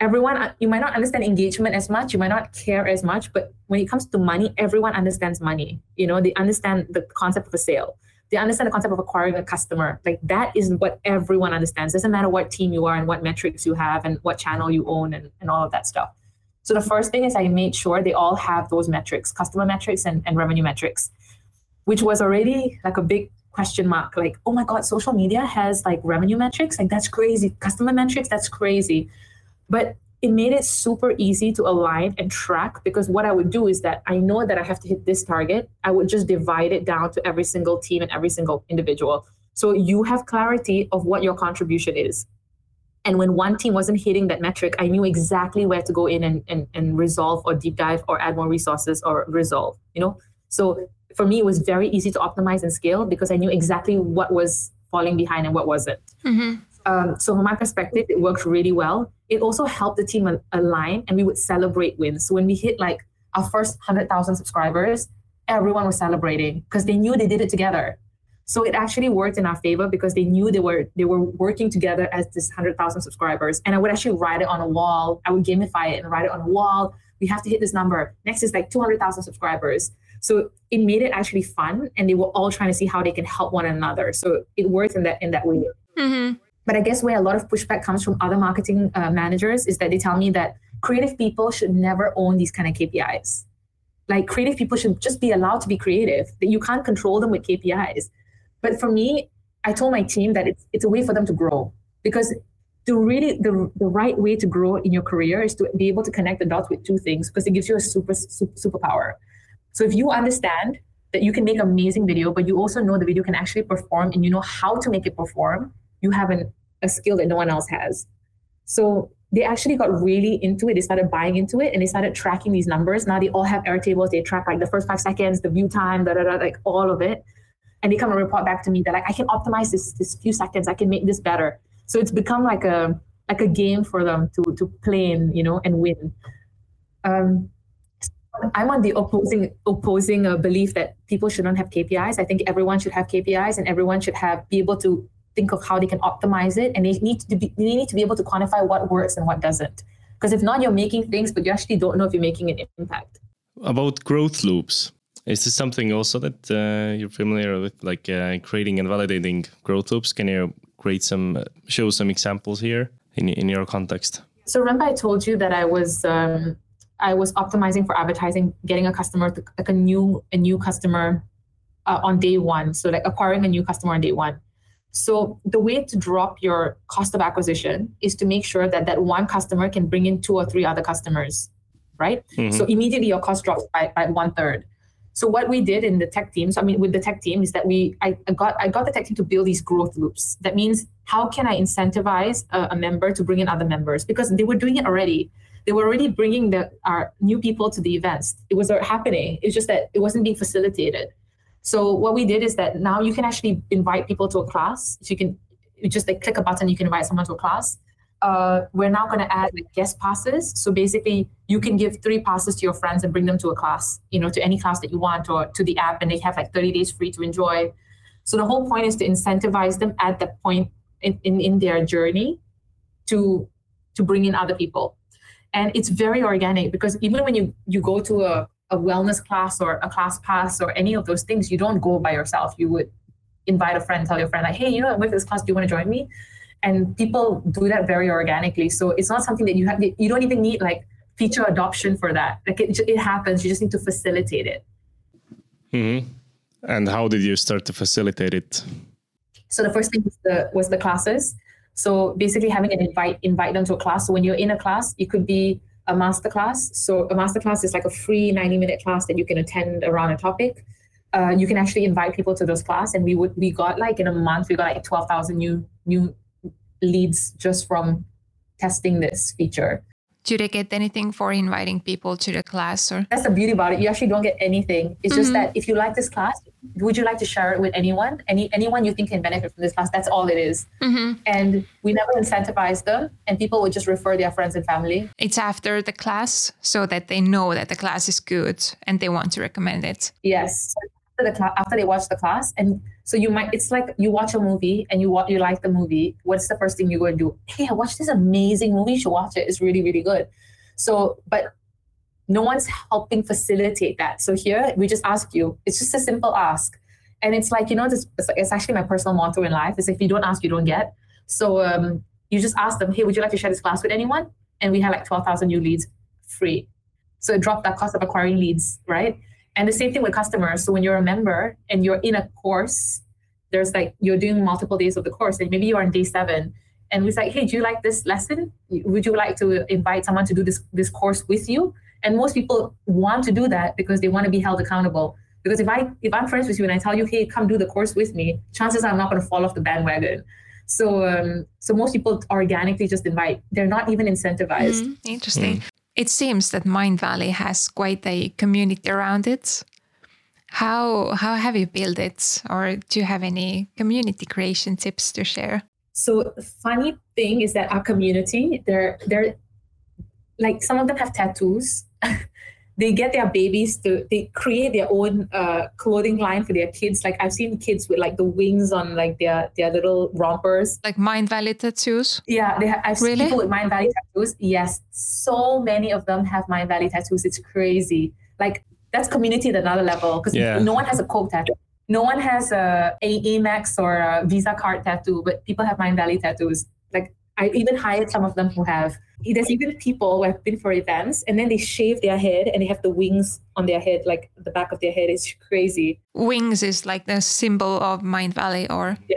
[SPEAKER 3] Everyone, uh, you might not understand engagement as much, you might not care as much, but when it comes to money, everyone understands money. You know, they understand the concept of a sale. They understand the concept of acquiring a customer. Like that is what everyone understands. Doesn't matter what team you are and what metrics you have and what channel you own and, and all of that stuff. So the first thing is I made sure they all have those metrics, customer metrics and, and revenue metrics which was already like a big question mark. Like oh my god social media has like revenue metrics? Like that's crazy. Customer metrics? That's crazy. But it made it super easy to align and track because what i would do is that i know that i have to hit this target. I would just divide it down to every single team and every single individual. So you have clarity of what your contribution is. And when one team wasn't hitting that metric i knew exactly where to go in and, and, and resolve or deep dive or add more resources or resolve you know? So for me, it was very easy to optimize and scale because I knew exactly what was falling behind and what wasn't. Mm-hmm. Um, so from my perspective, it worked really well. It also helped the team align and we would celebrate wins. So when we hit like our first 100,000 subscribers, everyone was celebrating because they knew they did it together. So it actually worked in our favor because they knew they were they were working together as this 100,000 subscribers. And I would actually write it on a wall. I would gamify it and write it on a wall. We have to hit this number. Next is like 200,000 subscribers. So it made it actually fun, and they were all trying to see how they can help one another. So it worked in that in that way. Mm-hmm. But I guess where a lot of pushback comes from other marketing uh, managers is that they tell me that creative people should never own these kind of KPIs. Like creative people should just be allowed to be creative. That you can't control them with KPIs. But for me, I told my team that it's it's a way for them to grow because to really the, the right way to grow in your career is to be able to connect the dots with two things because it gives you a super, super superpower so if you understand that you can make amazing video, but you also know the video can actually perform and you know how to make it perform, you have an, a skill that no one else has. So they actually got really into it. They started buying into it and they started tracking these numbers. Now they all have Airtables. They track like the first five seconds, the view time, da, da, da, like all of it. And they come and report back to me that like I can optimize this this few seconds. I can make this better. So it's become like a like a game for them to to play in, you know, and win. Um, I'm on the opposing opposing uh, belief that people shouldn't have KPIs. I think everyone should have KPIs, and everyone should have be able to think of how they can optimize it, and they need to be they need to be able to quantify what works and what doesn't. Because if not, you're making things, but you actually don't know if you're making an impact.
[SPEAKER 1] About growth loops, is this something also that uh, you're familiar with, like uh, creating and validating growth loops? Can you create some, uh, show some examples here in in your context?
[SPEAKER 3] So remember, I told you that I was. Um, I was optimizing for advertising, getting a customer, to, like a new a new customer uh, on day one. So like acquiring a new customer on day one. So the way to drop your cost of acquisition is to make sure that that one customer can bring in two or three other customers, right? Mm-hmm. So immediately your cost drops by, by one third. So what we did in the tech teams, I mean, with the tech team, is that we I, I got I got the tech team to build these growth loops. That means how can I incentivize a, a member to bring in other members because they were doing it already. They were already bringing the our new people to the events. It was happening. It's just that it wasn't being facilitated. So what we did is that now you can actually invite people to a class. So you can you just like click a button, you can invite someone to a class uh, we're now going to add like guest passes. So basically, you can give three passes to your friends and bring them to a class, you know, to any class that you want or to the app, and they have like 30 days free to enjoy. So the whole point is to incentivize them at that point in, in, in their journey to to bring in other people. And it's very organic because even when you you go to a, a wellness class or a class pass or any of those things, you don't go by yourself. You would invite a friend, tell your friend like, hey, you know, I'm with this class. Do you want to join me? and people do that very organically so it's not something that you have you don't even need like feature adoption for that like it, it happens you just need to facilitate it
[SPEAKER 1] mm-hmm. and how did you start to facilitate it
[SPEAKER 3] so the first thing was the was the classes so basically having an invite invite them to a class. So when you're in a class it could be a master class. So a master class is like a free 90 minute class that you can attend around a topic. Uh, you can actually invite people to those class and we would we got like in a month we got like 12,000 new new leads just from testing this feature.
[SPEAKER 2] Do they get anything for inviting people to the class or
[SPEAKER 3] that's the beauty about it. You actually don't get anything. It's mm-hmm. just that if you like this class, would you like to share it with anyone? Any anyone you think can benefit from this class? That's all it is. Mm-hmm. And we never incentivize them and people would just refer their friends and family.
[SPEAKER 2] It's after the class so that they know that the class is good and they want to recommend it.
[SPEAKER 3] Yes. After the class after they watch the class and so you might it's like you watch a movie and you you like the movie. What's the first thing you go and do? Hey, I watched this amazing movie. You should watch it. It's really really good. So, but no one's helping facilitate that. So here we just ask you. It's just a simple ask, and it's like you know this. It's, actually my personal motto in life: is if you don't ask, you don't get. So um, you just ask them, hey, would you like to share this class with anyone? And we had like twelve thousand new leads free. So it dropped that cost of acquiring leads, right? And the same thing with customers. So when you're a member and you're in a course, there's like you're doing multiple days of the course, and maybe you are on day seven, and we like, hey, do you like this lesson? Would you like to invite someone to do this this course with you? And most people want to do that because they want to be held accountable. Because if I if I'm friends with you and I tell you, hey, come do the course with me, chances are I'm not going to fall off the bandwagon. So um, so most people organically just invite. They're not even incentivized. Mm-hmm.
[SPEAKER 2] Interesting. Mm. It seems that Mindvalley has quite a community around it. How how have you built it, or do you have any community creation tips to share?
[SPEAKER 3] So funny thing is that our community, they're they're like some of them have tattoos. they get their babies to they create their own uh, clothing line for their kids. Like I've seen kids with like the wings on like their their little rompers,
[SPEAKER 2] like Mindvalley tattoos.
[SPEAKER 3] Yeah, they have, I've seen really? people with Mindvalley tattoos. Yes, so many of them have Mindvalley tattoos. It's crazy. Like that's community at another level because yeah. no one has a Coke tattoo. No one has a, a Amex or a Visa card tattoo, but people have Mindvalley tattoos. Like I even hired some of them who have there's even people who have been for events and then they shave their head and they have the wings on their head, like the back of their head. It's crazy.
[SPEAKER 2] Wings is like the symbol of Mindvalley, or
[SPEAKER 3] yeah,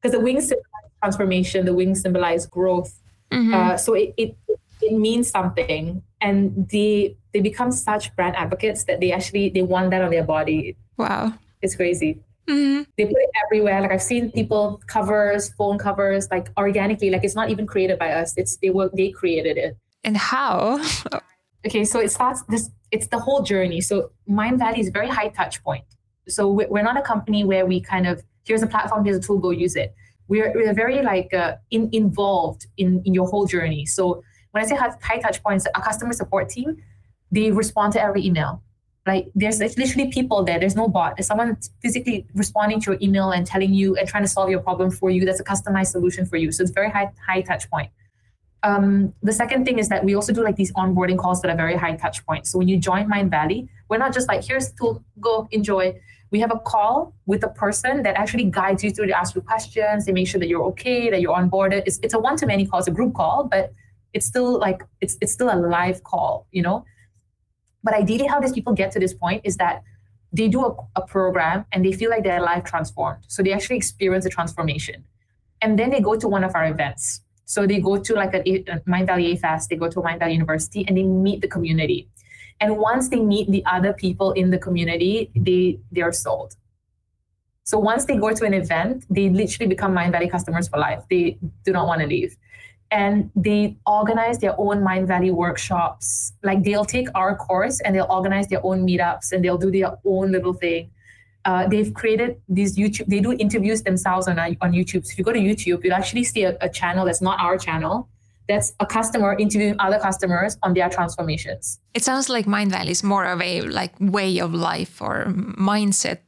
[SPEAKER 3] because the wings symbolize transformation. The wings symbolize growth. Mm-hmm. Uh, so it, it it means something, and they they become such brand advocates that they actually they want that on their body.
[SPEAKER 2] Wow,
[SPEAKER 3] it's crazy. Mm-hmm. They put it everywhere. Like I've seen people covers, phone covers, like organically. Like it's not even created by us. It's they were they created it.
[SPEAKER 2] And how?
[SPEAKER 3] okay, so it starts this. It's the whole journey. So Mindvalley is a very high touch point. So we're not a company where we kind of here's a platform, here's a tool, go use it. We're, we're very like uh, in, involved in, in your whole journey. So when I say high, high touch points, our customer support team, they respond to every email. Like there's literally people there. There's no bot. There's someone physically responding to your email and telling you and trying to solve your problem for you. That's a customized solution for you. So it's very high high touch point. Um, the second thing is that we also do like these onboarding calls that are very high touch points. So when you join Mindvalley, we're not just like here's tool, go enjoy. We have a call with a person that actually guides you through to ask you questions. They make sure that you're okay, that you're onboarded. It's it's a one to many call, it's a group call, but it's still like it's it's still a live call, you know. But ideally, how these people get to this point is that they do a, a program and they feel like their life transformed. So they actually experience a transformation. And then they go to one of our events. So they go to like a, a Mindvalley Fest, they go to a Mindvalley University, and they meet the community. And once they meet the other people in the community, they they are sold. So once they go to an event, they literally become Mindvalley customers for life. They do not want to leave. And they organize their own Mindvalley workshops. Like they'll take our course and they'll organize their own meetups and they'll do their own little thing. Uh, they've created these YouTube, they do interviews themselves on, on YouTube. So if you go to YouTube, you'll actually see a, a channel that's not our channel that's a customer interviewing other customers on their transformations.
[SPEAKER 2] It sounds like Mindvalley is more of a like way of life or mindset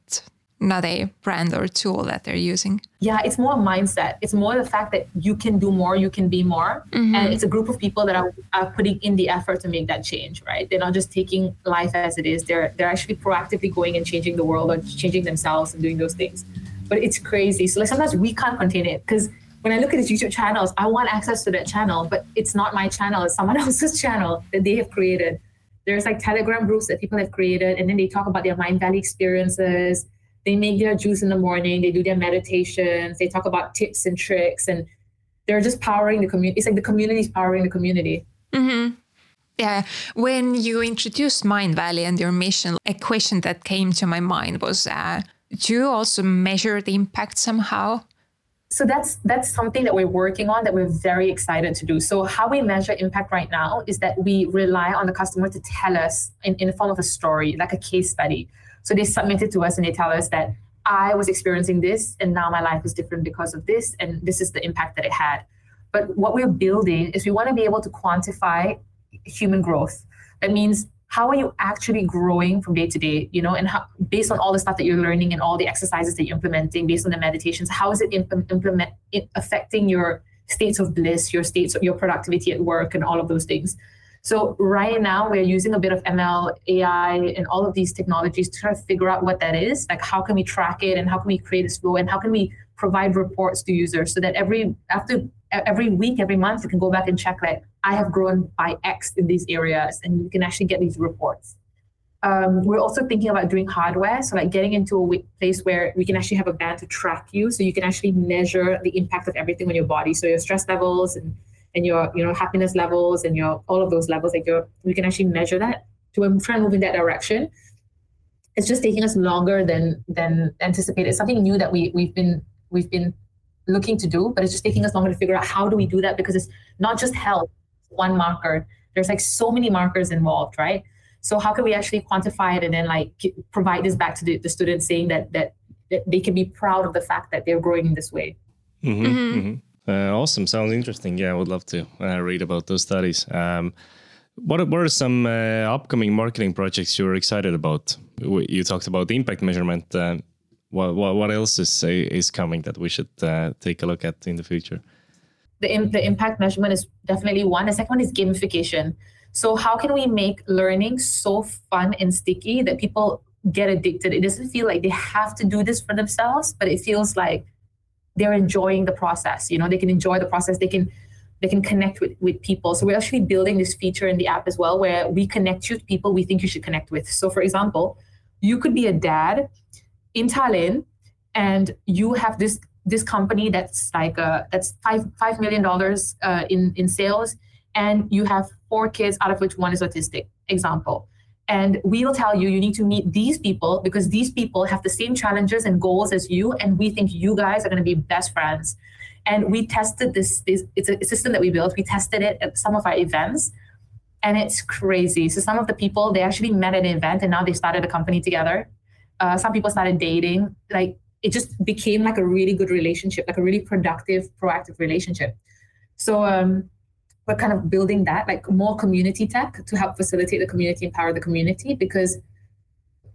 [SPEAKER 2] not a brand or tool that they're using.
[SPEAKER 3] Yeah, it's more mindset. It's more the fact that you can do more, you can be more. Mm-hmm. And it's a group of people that are, are putting in the effort to make that change, right? They're not just taking life as it is. They're they're actually proactively going and changing the world or changing themselves and doing those things. But it's crazy. So like sometimes we can't contain it because when I look at these YouTube channels, I want access to that channel, but it's not my channel, it's someone else's channel that they have created. There's like Telegram groups that people have created, and then they talk about their Mindvalley experiences they make their juice in the morning, they do their meditations, they talk about tips and tricks, and they're just powering the community. It's like the community is powering the community.
[SPEAKER 2] Mm-hmm. Yeah. When you introduced Mindvalley and your mission, a question that came to my mind was uh, do you also measure the impact somehow?
[SPEAKER 3] So that's that's something that we're working on that we're very excited to do. So how we measure impact right now is that we rely on the customer to tell us in, in the form of a story, like a case study. So they submit it to us and they tell us that I was experiencing this and now my life is different because of this and this is the impact that it had. But what we're building is we want to be able to quantify human growth. That means how are you actually growing from day to day, you know, and how, based on all the stuff that you're learning and all the exercises that you're implementing, based on the meditations, how is it imp- implement it affecting your states of bliss, your states your productivity at work and all of those things. So right now we're using a bit of ML, AI, and all of these technologies to try to figure out what that is. Like how can we track it and how can we create a flow and how can we provide reports to users so that every after every week, every month, you can go back and check like I have grown by X in these areas, and you can actually get these reports. Um, we're also thinking about doing hardware, so like getting into a place where we can actually have a band to track you, so you can actually measure the impact of everything on your body, so your stress levels and and your you know happiness levels and your all of those levels like your we can actually measure that to try and move in that direction. It's just taking us longer than than anticipated. It's something new that we we've been we've been looking to do but it's just taking us longer to figure out how do we do that because it's not just health one marker. There's like so many markers involved right? So how can we actually quantify it and then like provide this back to the, the students saying that, that that they can be proud of the fact that they're growing in this way?
[SPEAKER 1] Mm-hmm, mm-hmm. Uh, awesome. Sounds interesting. Yeah, I would love to uh, read about those studies. Um, what, what are some uh, upcoming marketing projects you're excited about? You talked about the impact measurement. Uh, what, what, what else is is coming that we should uh, take a look at in the future?
[SPEAKER 3] The, the impact measurement is definitely one. The second one is gamification. So how can we make learning so fun and sticky that people get addicted? It doesn't feel like they have to do this for themselves, but it feels like they're enjoying the process you know they can enjoy the process they can they can connect with, with people. So we're actually building this feature in the app as well where we connect you to people we think you should connect with. So for example you could be a dad in Tallinn and you have this this company that's like uh, that's five five million dollars uh, in in sales and you have four kids out of which one is autistic. Example and we'll tell you you need to meet these people because these people have the same challenges and goals as you and we think you guys are going to be best friends. And we tested this, this it's a system that we built. We tested it at some of our events and it's crazy. So some of the people they actually met at an event and now they started a company together. Uh, some people started dating. Like it just became like a really good relationship like a really productive proactive relationship. So um, we're kind of building that like more community tech to help facilitate the community empower the community because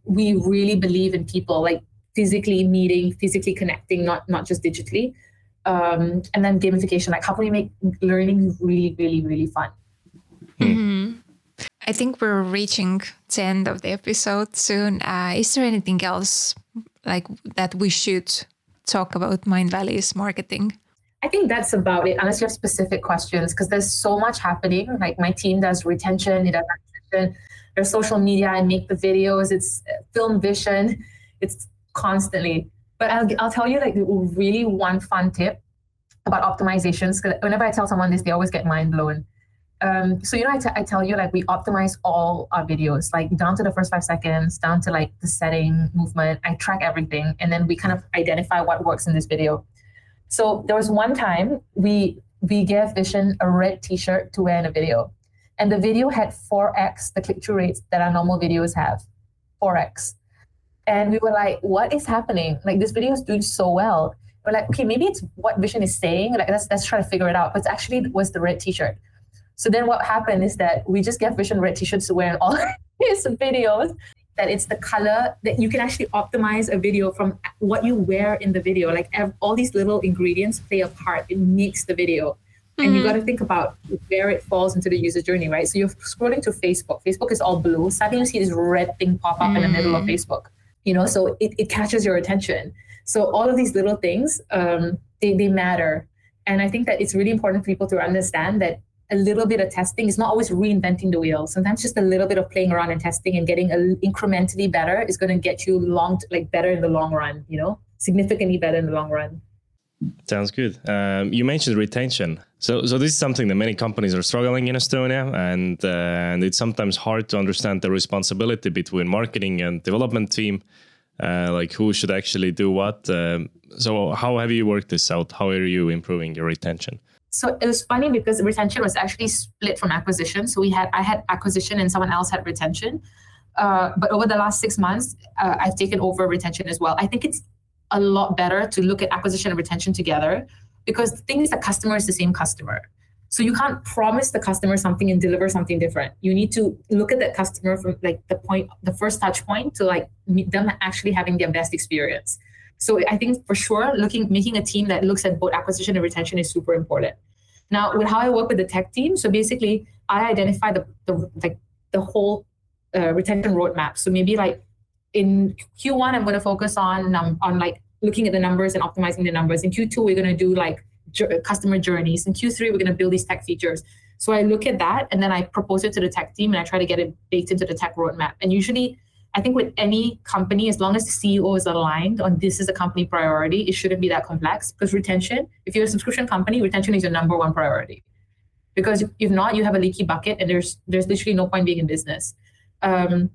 [SPEAKER 3] we really believe in people like physically meeting physically connecting not not just digitally. Um, and then gamification like how can we make learning really really really fun?
[SPEAKER 2] Mm-hmm. i think we're reaching the end of the episode soon. Uh, is there anything else like that we should talk about Mindvalley's marketing
[SPEAKER 3] I think that's about it, unless you have specific questions, because there's so much happening. Like my team does retention, it does acquisition, there's social media I make the videos, it's uh, film vision, it's constantly. But I'll, I'll tell you like really one fun tip. about optimizations. Because whenever I tell someone this, they always get mind blown. Um, so you know, I, t- I tell you like we optimize all our videos, like down to the first five seconds, down to like the setting, movement. I track everything, and then we kind of identify what works in this video. So there was one time we we gave Vishen a red T-shirt to wear in a video, and the video had four x the click through rates that our normal videos have, four x, and we were like, what is happening? Like this video is doing so well. We're like, okay, maybe it's what Vishen is saying. Like let's let's try to figure it out. But actually it was the red T-shirt. So then what happened is that we just gave Vishen red t-shirts to wear in all his videos. That it's the color that you can actually optimize a video from what you wear in the video. Like all these little ingredients play a part. It makes the video. And mm-hmm. you got to think about where it falls into the user journey, right? So you're scrolling to Facebook. Facebook is all blue. Suddenly you see this red thing pop up mm. in the middle of mm. Facebook. You know, so it, it catches your attention. So all of these little things, um, they, they matter. And I think that it's really important for people to understand that a little bit of testing. It's not always reinventing the wheel. Sometimes just a little bit of playing around and testing and getting a, incrementally better is going to get you long, like better in the long run. You know, significantly better in the long run.
[SPEAKER 1] Sounds good. Um, you mentioned retention. So, so this is something that many companies are struggling in Estonia, and uh, and it's sometimes hard to understand the responsibility between marketing and development team, uh, like who should actually do what. Um, so, how have you worked this out? How are you improving your retention?
[SPEAKER 3] So it was funny because retention was actually split from acquisition. So we had I had acquisition and someone else had retention. Uh, but over the last six months, uh, I've taken over retention as well. I think it's a lot better to look at acquisition and retention together because the thing is, the customer is the same customer. So you can't promise the customer something and deliver something different. You need to look at that customer from like the point, the first touch point to like them actually having their best experience. So I think for sure, looking making a team that looks at both acquisition and retention is super important. Now, with how I work with the tech team, so basically, I identify the the like the whole uh, retention roadmap. So maybe like in Q1, I'm going to focus on um, on like looking at the numbers and optimizing the numbers. In Q2, we're going to do like customer journeys. In Q3, we're going to build these tech features. So I look at that and then I propose it to the tech team and I try to get it baked into the tech roadmap. And usually I think with any company, as long as the CEO is aligned on this is a company priority, it shouldn't be that complex. Because retention, if you're a subscription company, retention is your number one priority. Because if not, you have a leaky bucket, and there's there's literally no point being in business. Um,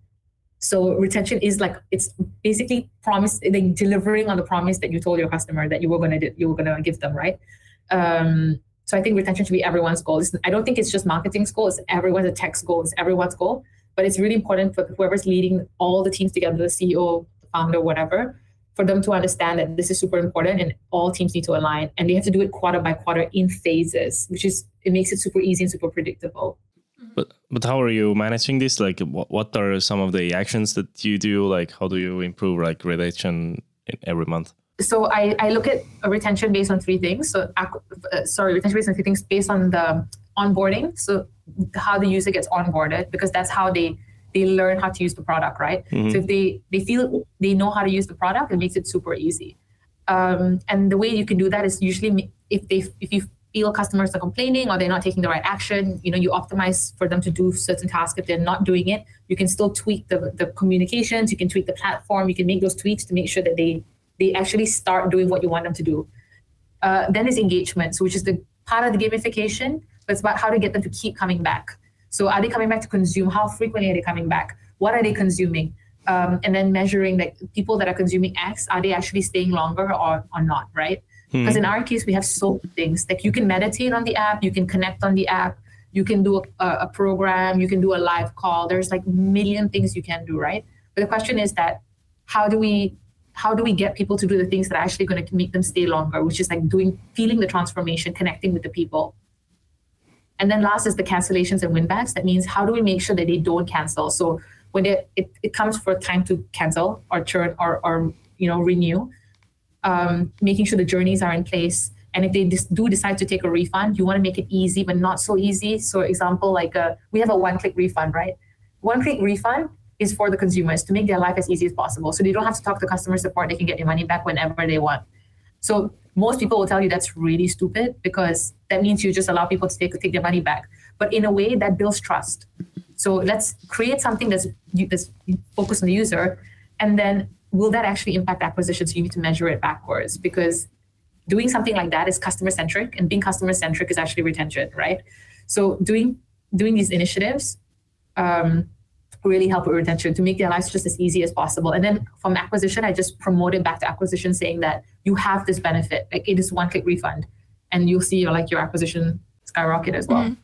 [SPEAKER 3] so retention is like it's basically promise, like delivering on the promise that you told your customer that you were gonna do, you were gonna give them, right? Um, so I think retention should be everyone's goal. It's, I don't think it's just marketing's goal. It's everyone's a tech's goal. It's everyone's goal. But it's really important for whoever's leading all the teams together, the CEO, the founder, whatever, for them to understand that this is super important and all teams need to align. And they have to do it quarter by quarter in phases, which is it makes it super easy and super predictable.
[SPEAKER 1] But but how are you managing this? Like, what what are some of the actions that you do? Like, how do you improve like retention every month?
[SPEAKER 3] So I, I look at a retention based on three things. So uh, sorry, retention based on three things based on the onboarding. So how the user gets onboarded because that's how they they learn how to use the product, right? Mm-hmm. So if they they feel they know how to use the product, it makes it super easy. Um, and the way you can do that is usually if they if you feel customers are complaining or they're not taking the right action, you know, you optimize for them to do certain tasks. If they're not doing it, you can still tweak the the communications. You can tweak the platform. You can make those tweaks to make sure that they they actually start doing what you want them to do. Uh, then is engagement, so which is the part of the gamification it's about how to get them to keep coming back. So are they coming back to consume? How frequently are they coming back? What are they consuming? Um, and then measuring like people that are consuming X, are they actually staying longer or, or not, right? Because hmm. in our case, we have so many things. Like you can meditate on the app, you can connect on the app, you can do a, a program, you can do a live call. There's like million things you can do, right? But the question is that how do we how do we get people to do the things that are actually going to make them stay longer, which is like doing feeling the transformation, connecting with the people. And then last is the cancellations and winbacks. That means how do we make sure that they don't cancel? So when it, it, it comes for time to cancel or churn or, or you know renew, um, making sure the journeys are in place. And if they dis- do decide to take a refund, you want to make it easy, but not so easy. So, example, like a, uh, we have a one-click refund, right? One-click refund is for the consumers to make their life as easy as possible. So they don't have to talk to customer support. They can get their money back whenever they want. So most people will tell you that's really stupid because that means you just allow people to take take their money back. But in a way, that builds trust. So let's create something that's that's focused on the user, and then will that actually impact acquisition? So you need to measure it backwards because doing something like that is customer centric, and being customer centric is actually retention, right? So doing doing these initiatives um, really help with retention to make their lives just as easy as possible. And then from acquisition, I just promote it back to acquisition, saying that you have this benefit, like it is one click refund, and you'll see your like your acquisition skyrocket as well. Mm-hmm.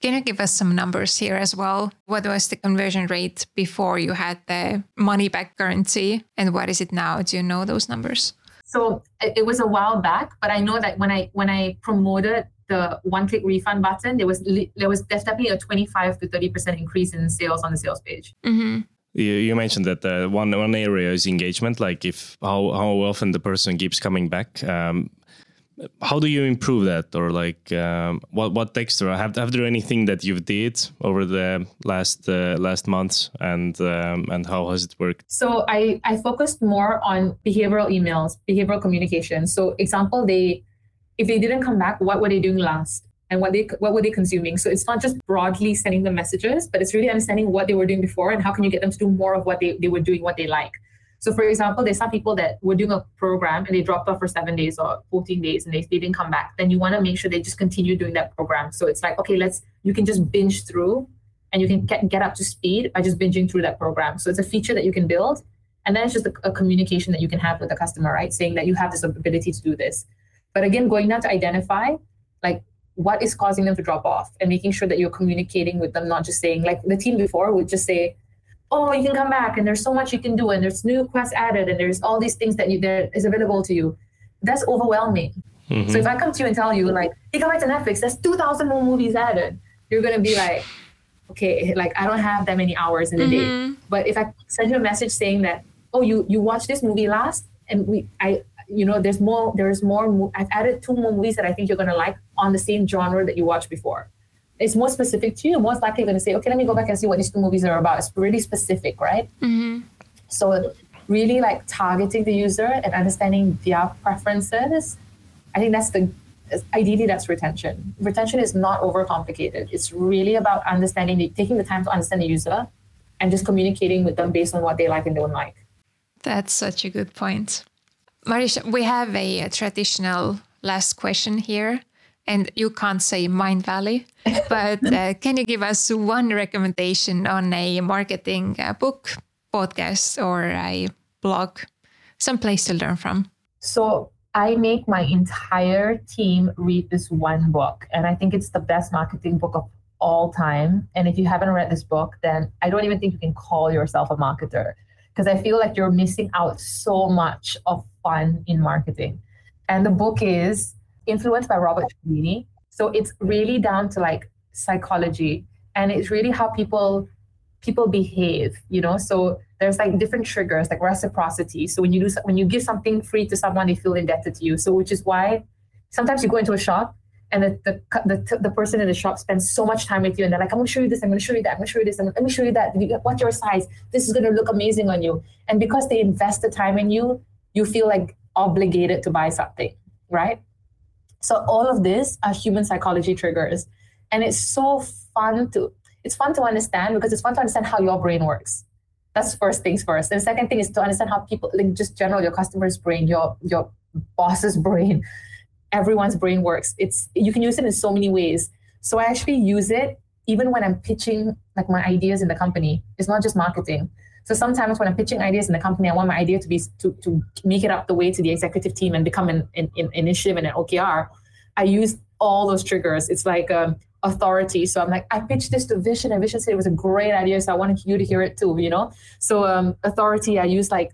[SPEAKER 2] Can you give us some numbers here as well? What was the conversion rate before you had the money back guarantee, and what is it now? Do you know those numbers?
[SPEAKER 3] So it was a while back, but I know that when I when I promoted the one click refund button, there was there was definitely a twenty five to thirty percent increase in sales on the sales page.
[SPEAKER 1] Mm-hmm. You, you mentioned that uh, one one area is engagement, like if how how often the person keeps coming back. Um, how do you improve that or like um, what what extra have, have there anything that you've did over the last uh, last months and um, and how has it worked
[SPEAKER 3] so i i focused more on behavioral emails behavioral communication so example they if they didn't come back what were they doing last and what they what were they consuming so it's not just broadly sending them messages but it's really understanding what they were doing before and how can you get them to do more of what they, they were doing what they like so, for example, there's some people that were doing a program and they dropped off for seven days or 14 days and they, they didn't come back. Then you want to make sure they just continue doing that program. So it's like, okay, let's, you can just binge through and you can get, get up to speed by just binging through that program. So it's a feature that you can build. And then it's just a, a communication that you can have with the customer, right? Saying that you have this ability to do this. But again, going down to identify like what is causing them to drop off and making sure that you're communicating with them, not just saying, like the team before would just say, oh, you can come back and there's so much you can do and there's new quests added and there's all these things that you that is available to you. That's overwhelming. Mm-hmm. So if I come to you and tell you like, hey, come back to Netflix, there's 2,000 more movies added, you're gonna be like, okay, like I don't have that many hours in the mm-hmm. day. But if I send you a message saying that, oh, you you watched this movie last, and we I you know there's more there's more I've added two more movies that I think you're gonna like on the same genre that you watched before it's more specific to you, most likely going to say, okay, let me go back and see what these two movies are about. It's really specific, right? Mm-hmm. So really like targeting the user and understanding their preferences. I think that's the ideally that's retention. Retention is not overcomplicated. It's really about understanding, the, taking the time to understand the user, and just communicating with them based on what they like and don't like.
[SPEAKER 2] That's such a good point. Marisha, we have a, traditional last question here and you can't say Mindvalley, but uh, can you give us one recommendation on a marketing uh, book, podcast, or a blog, some place to learn from?
[SPEAKER 3] So I make my entire team read this one book, and I think it's the best marketing book of all time. And if you haven't read this book, then I don't even think you can call yourself a marketer because I feel like you're missing out so much of fun in marketing. And the book is influenced by Robert Cialdini. So it's really down to like psychology and it's really how people people behave, you know? So there's like different triggers like reciprocity. So when you do when you give something free to someone, they feel indebted to you. So which is why sometimes you go into a shop and the, the, the, the, person in the shop spends so much time with you and they're like, I'm going to show you this, I'm going to show you that, I'm going to show you this, and let me show you that. What's your size? This is going to look amazing on you. And because they invest the time in you, you feel like obligated to buy something, right? So all of this are human psychology triggers. And it's so fun to it's fun to understand because it's fun to understand how your brain works. That's first things first. And the second thing is to understand how people like just general your customer's brain, your your boss's brain, everyone's brain works. It's you can use it in so many ways. So I actually use it even when I'm pitching like my ideas in the company. It's not just marketing. So sometimes when I'm pitching ideas in the company, I want my idea to be to, to make it up the way to the executive team and become an, an, an initiative and an OKR. I use all those triggers. It's like um, authority. So I'm like, I pitched this to Vishen, and Vishen said it was a great idea. So I wanted you to hear it too, you know? So um, authority, I use like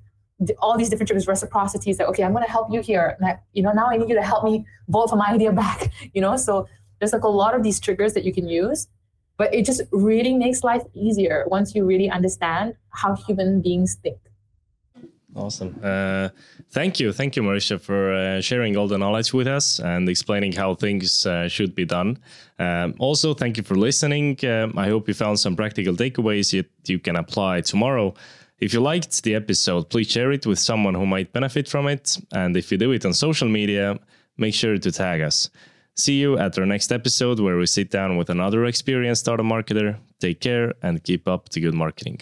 [SPEAKER 3] all these different triggers, reciprocity is like, okay, I'm going to help you here. I, you know, now I need you to help me vote for my idea back, you know? So there's like a lot of these triggers that you can use but it just really makes life easier once you really understand how human beings think.
[SPEAKER 1] Awesome. Uh, thank you. Thank you marisha for uh, sharing all the knowledge with us and explaining how things uh, should be done. Um, also thank you for listening. Um, i hope you found some practical takeaways that you can apply tomorrow if you liked the episode please share it with someone who might benefit from it and if you do it on social media make sure to tag us See you at our next episode where we sit down with another experienced startup marketer. Take care and keep up the good marketing.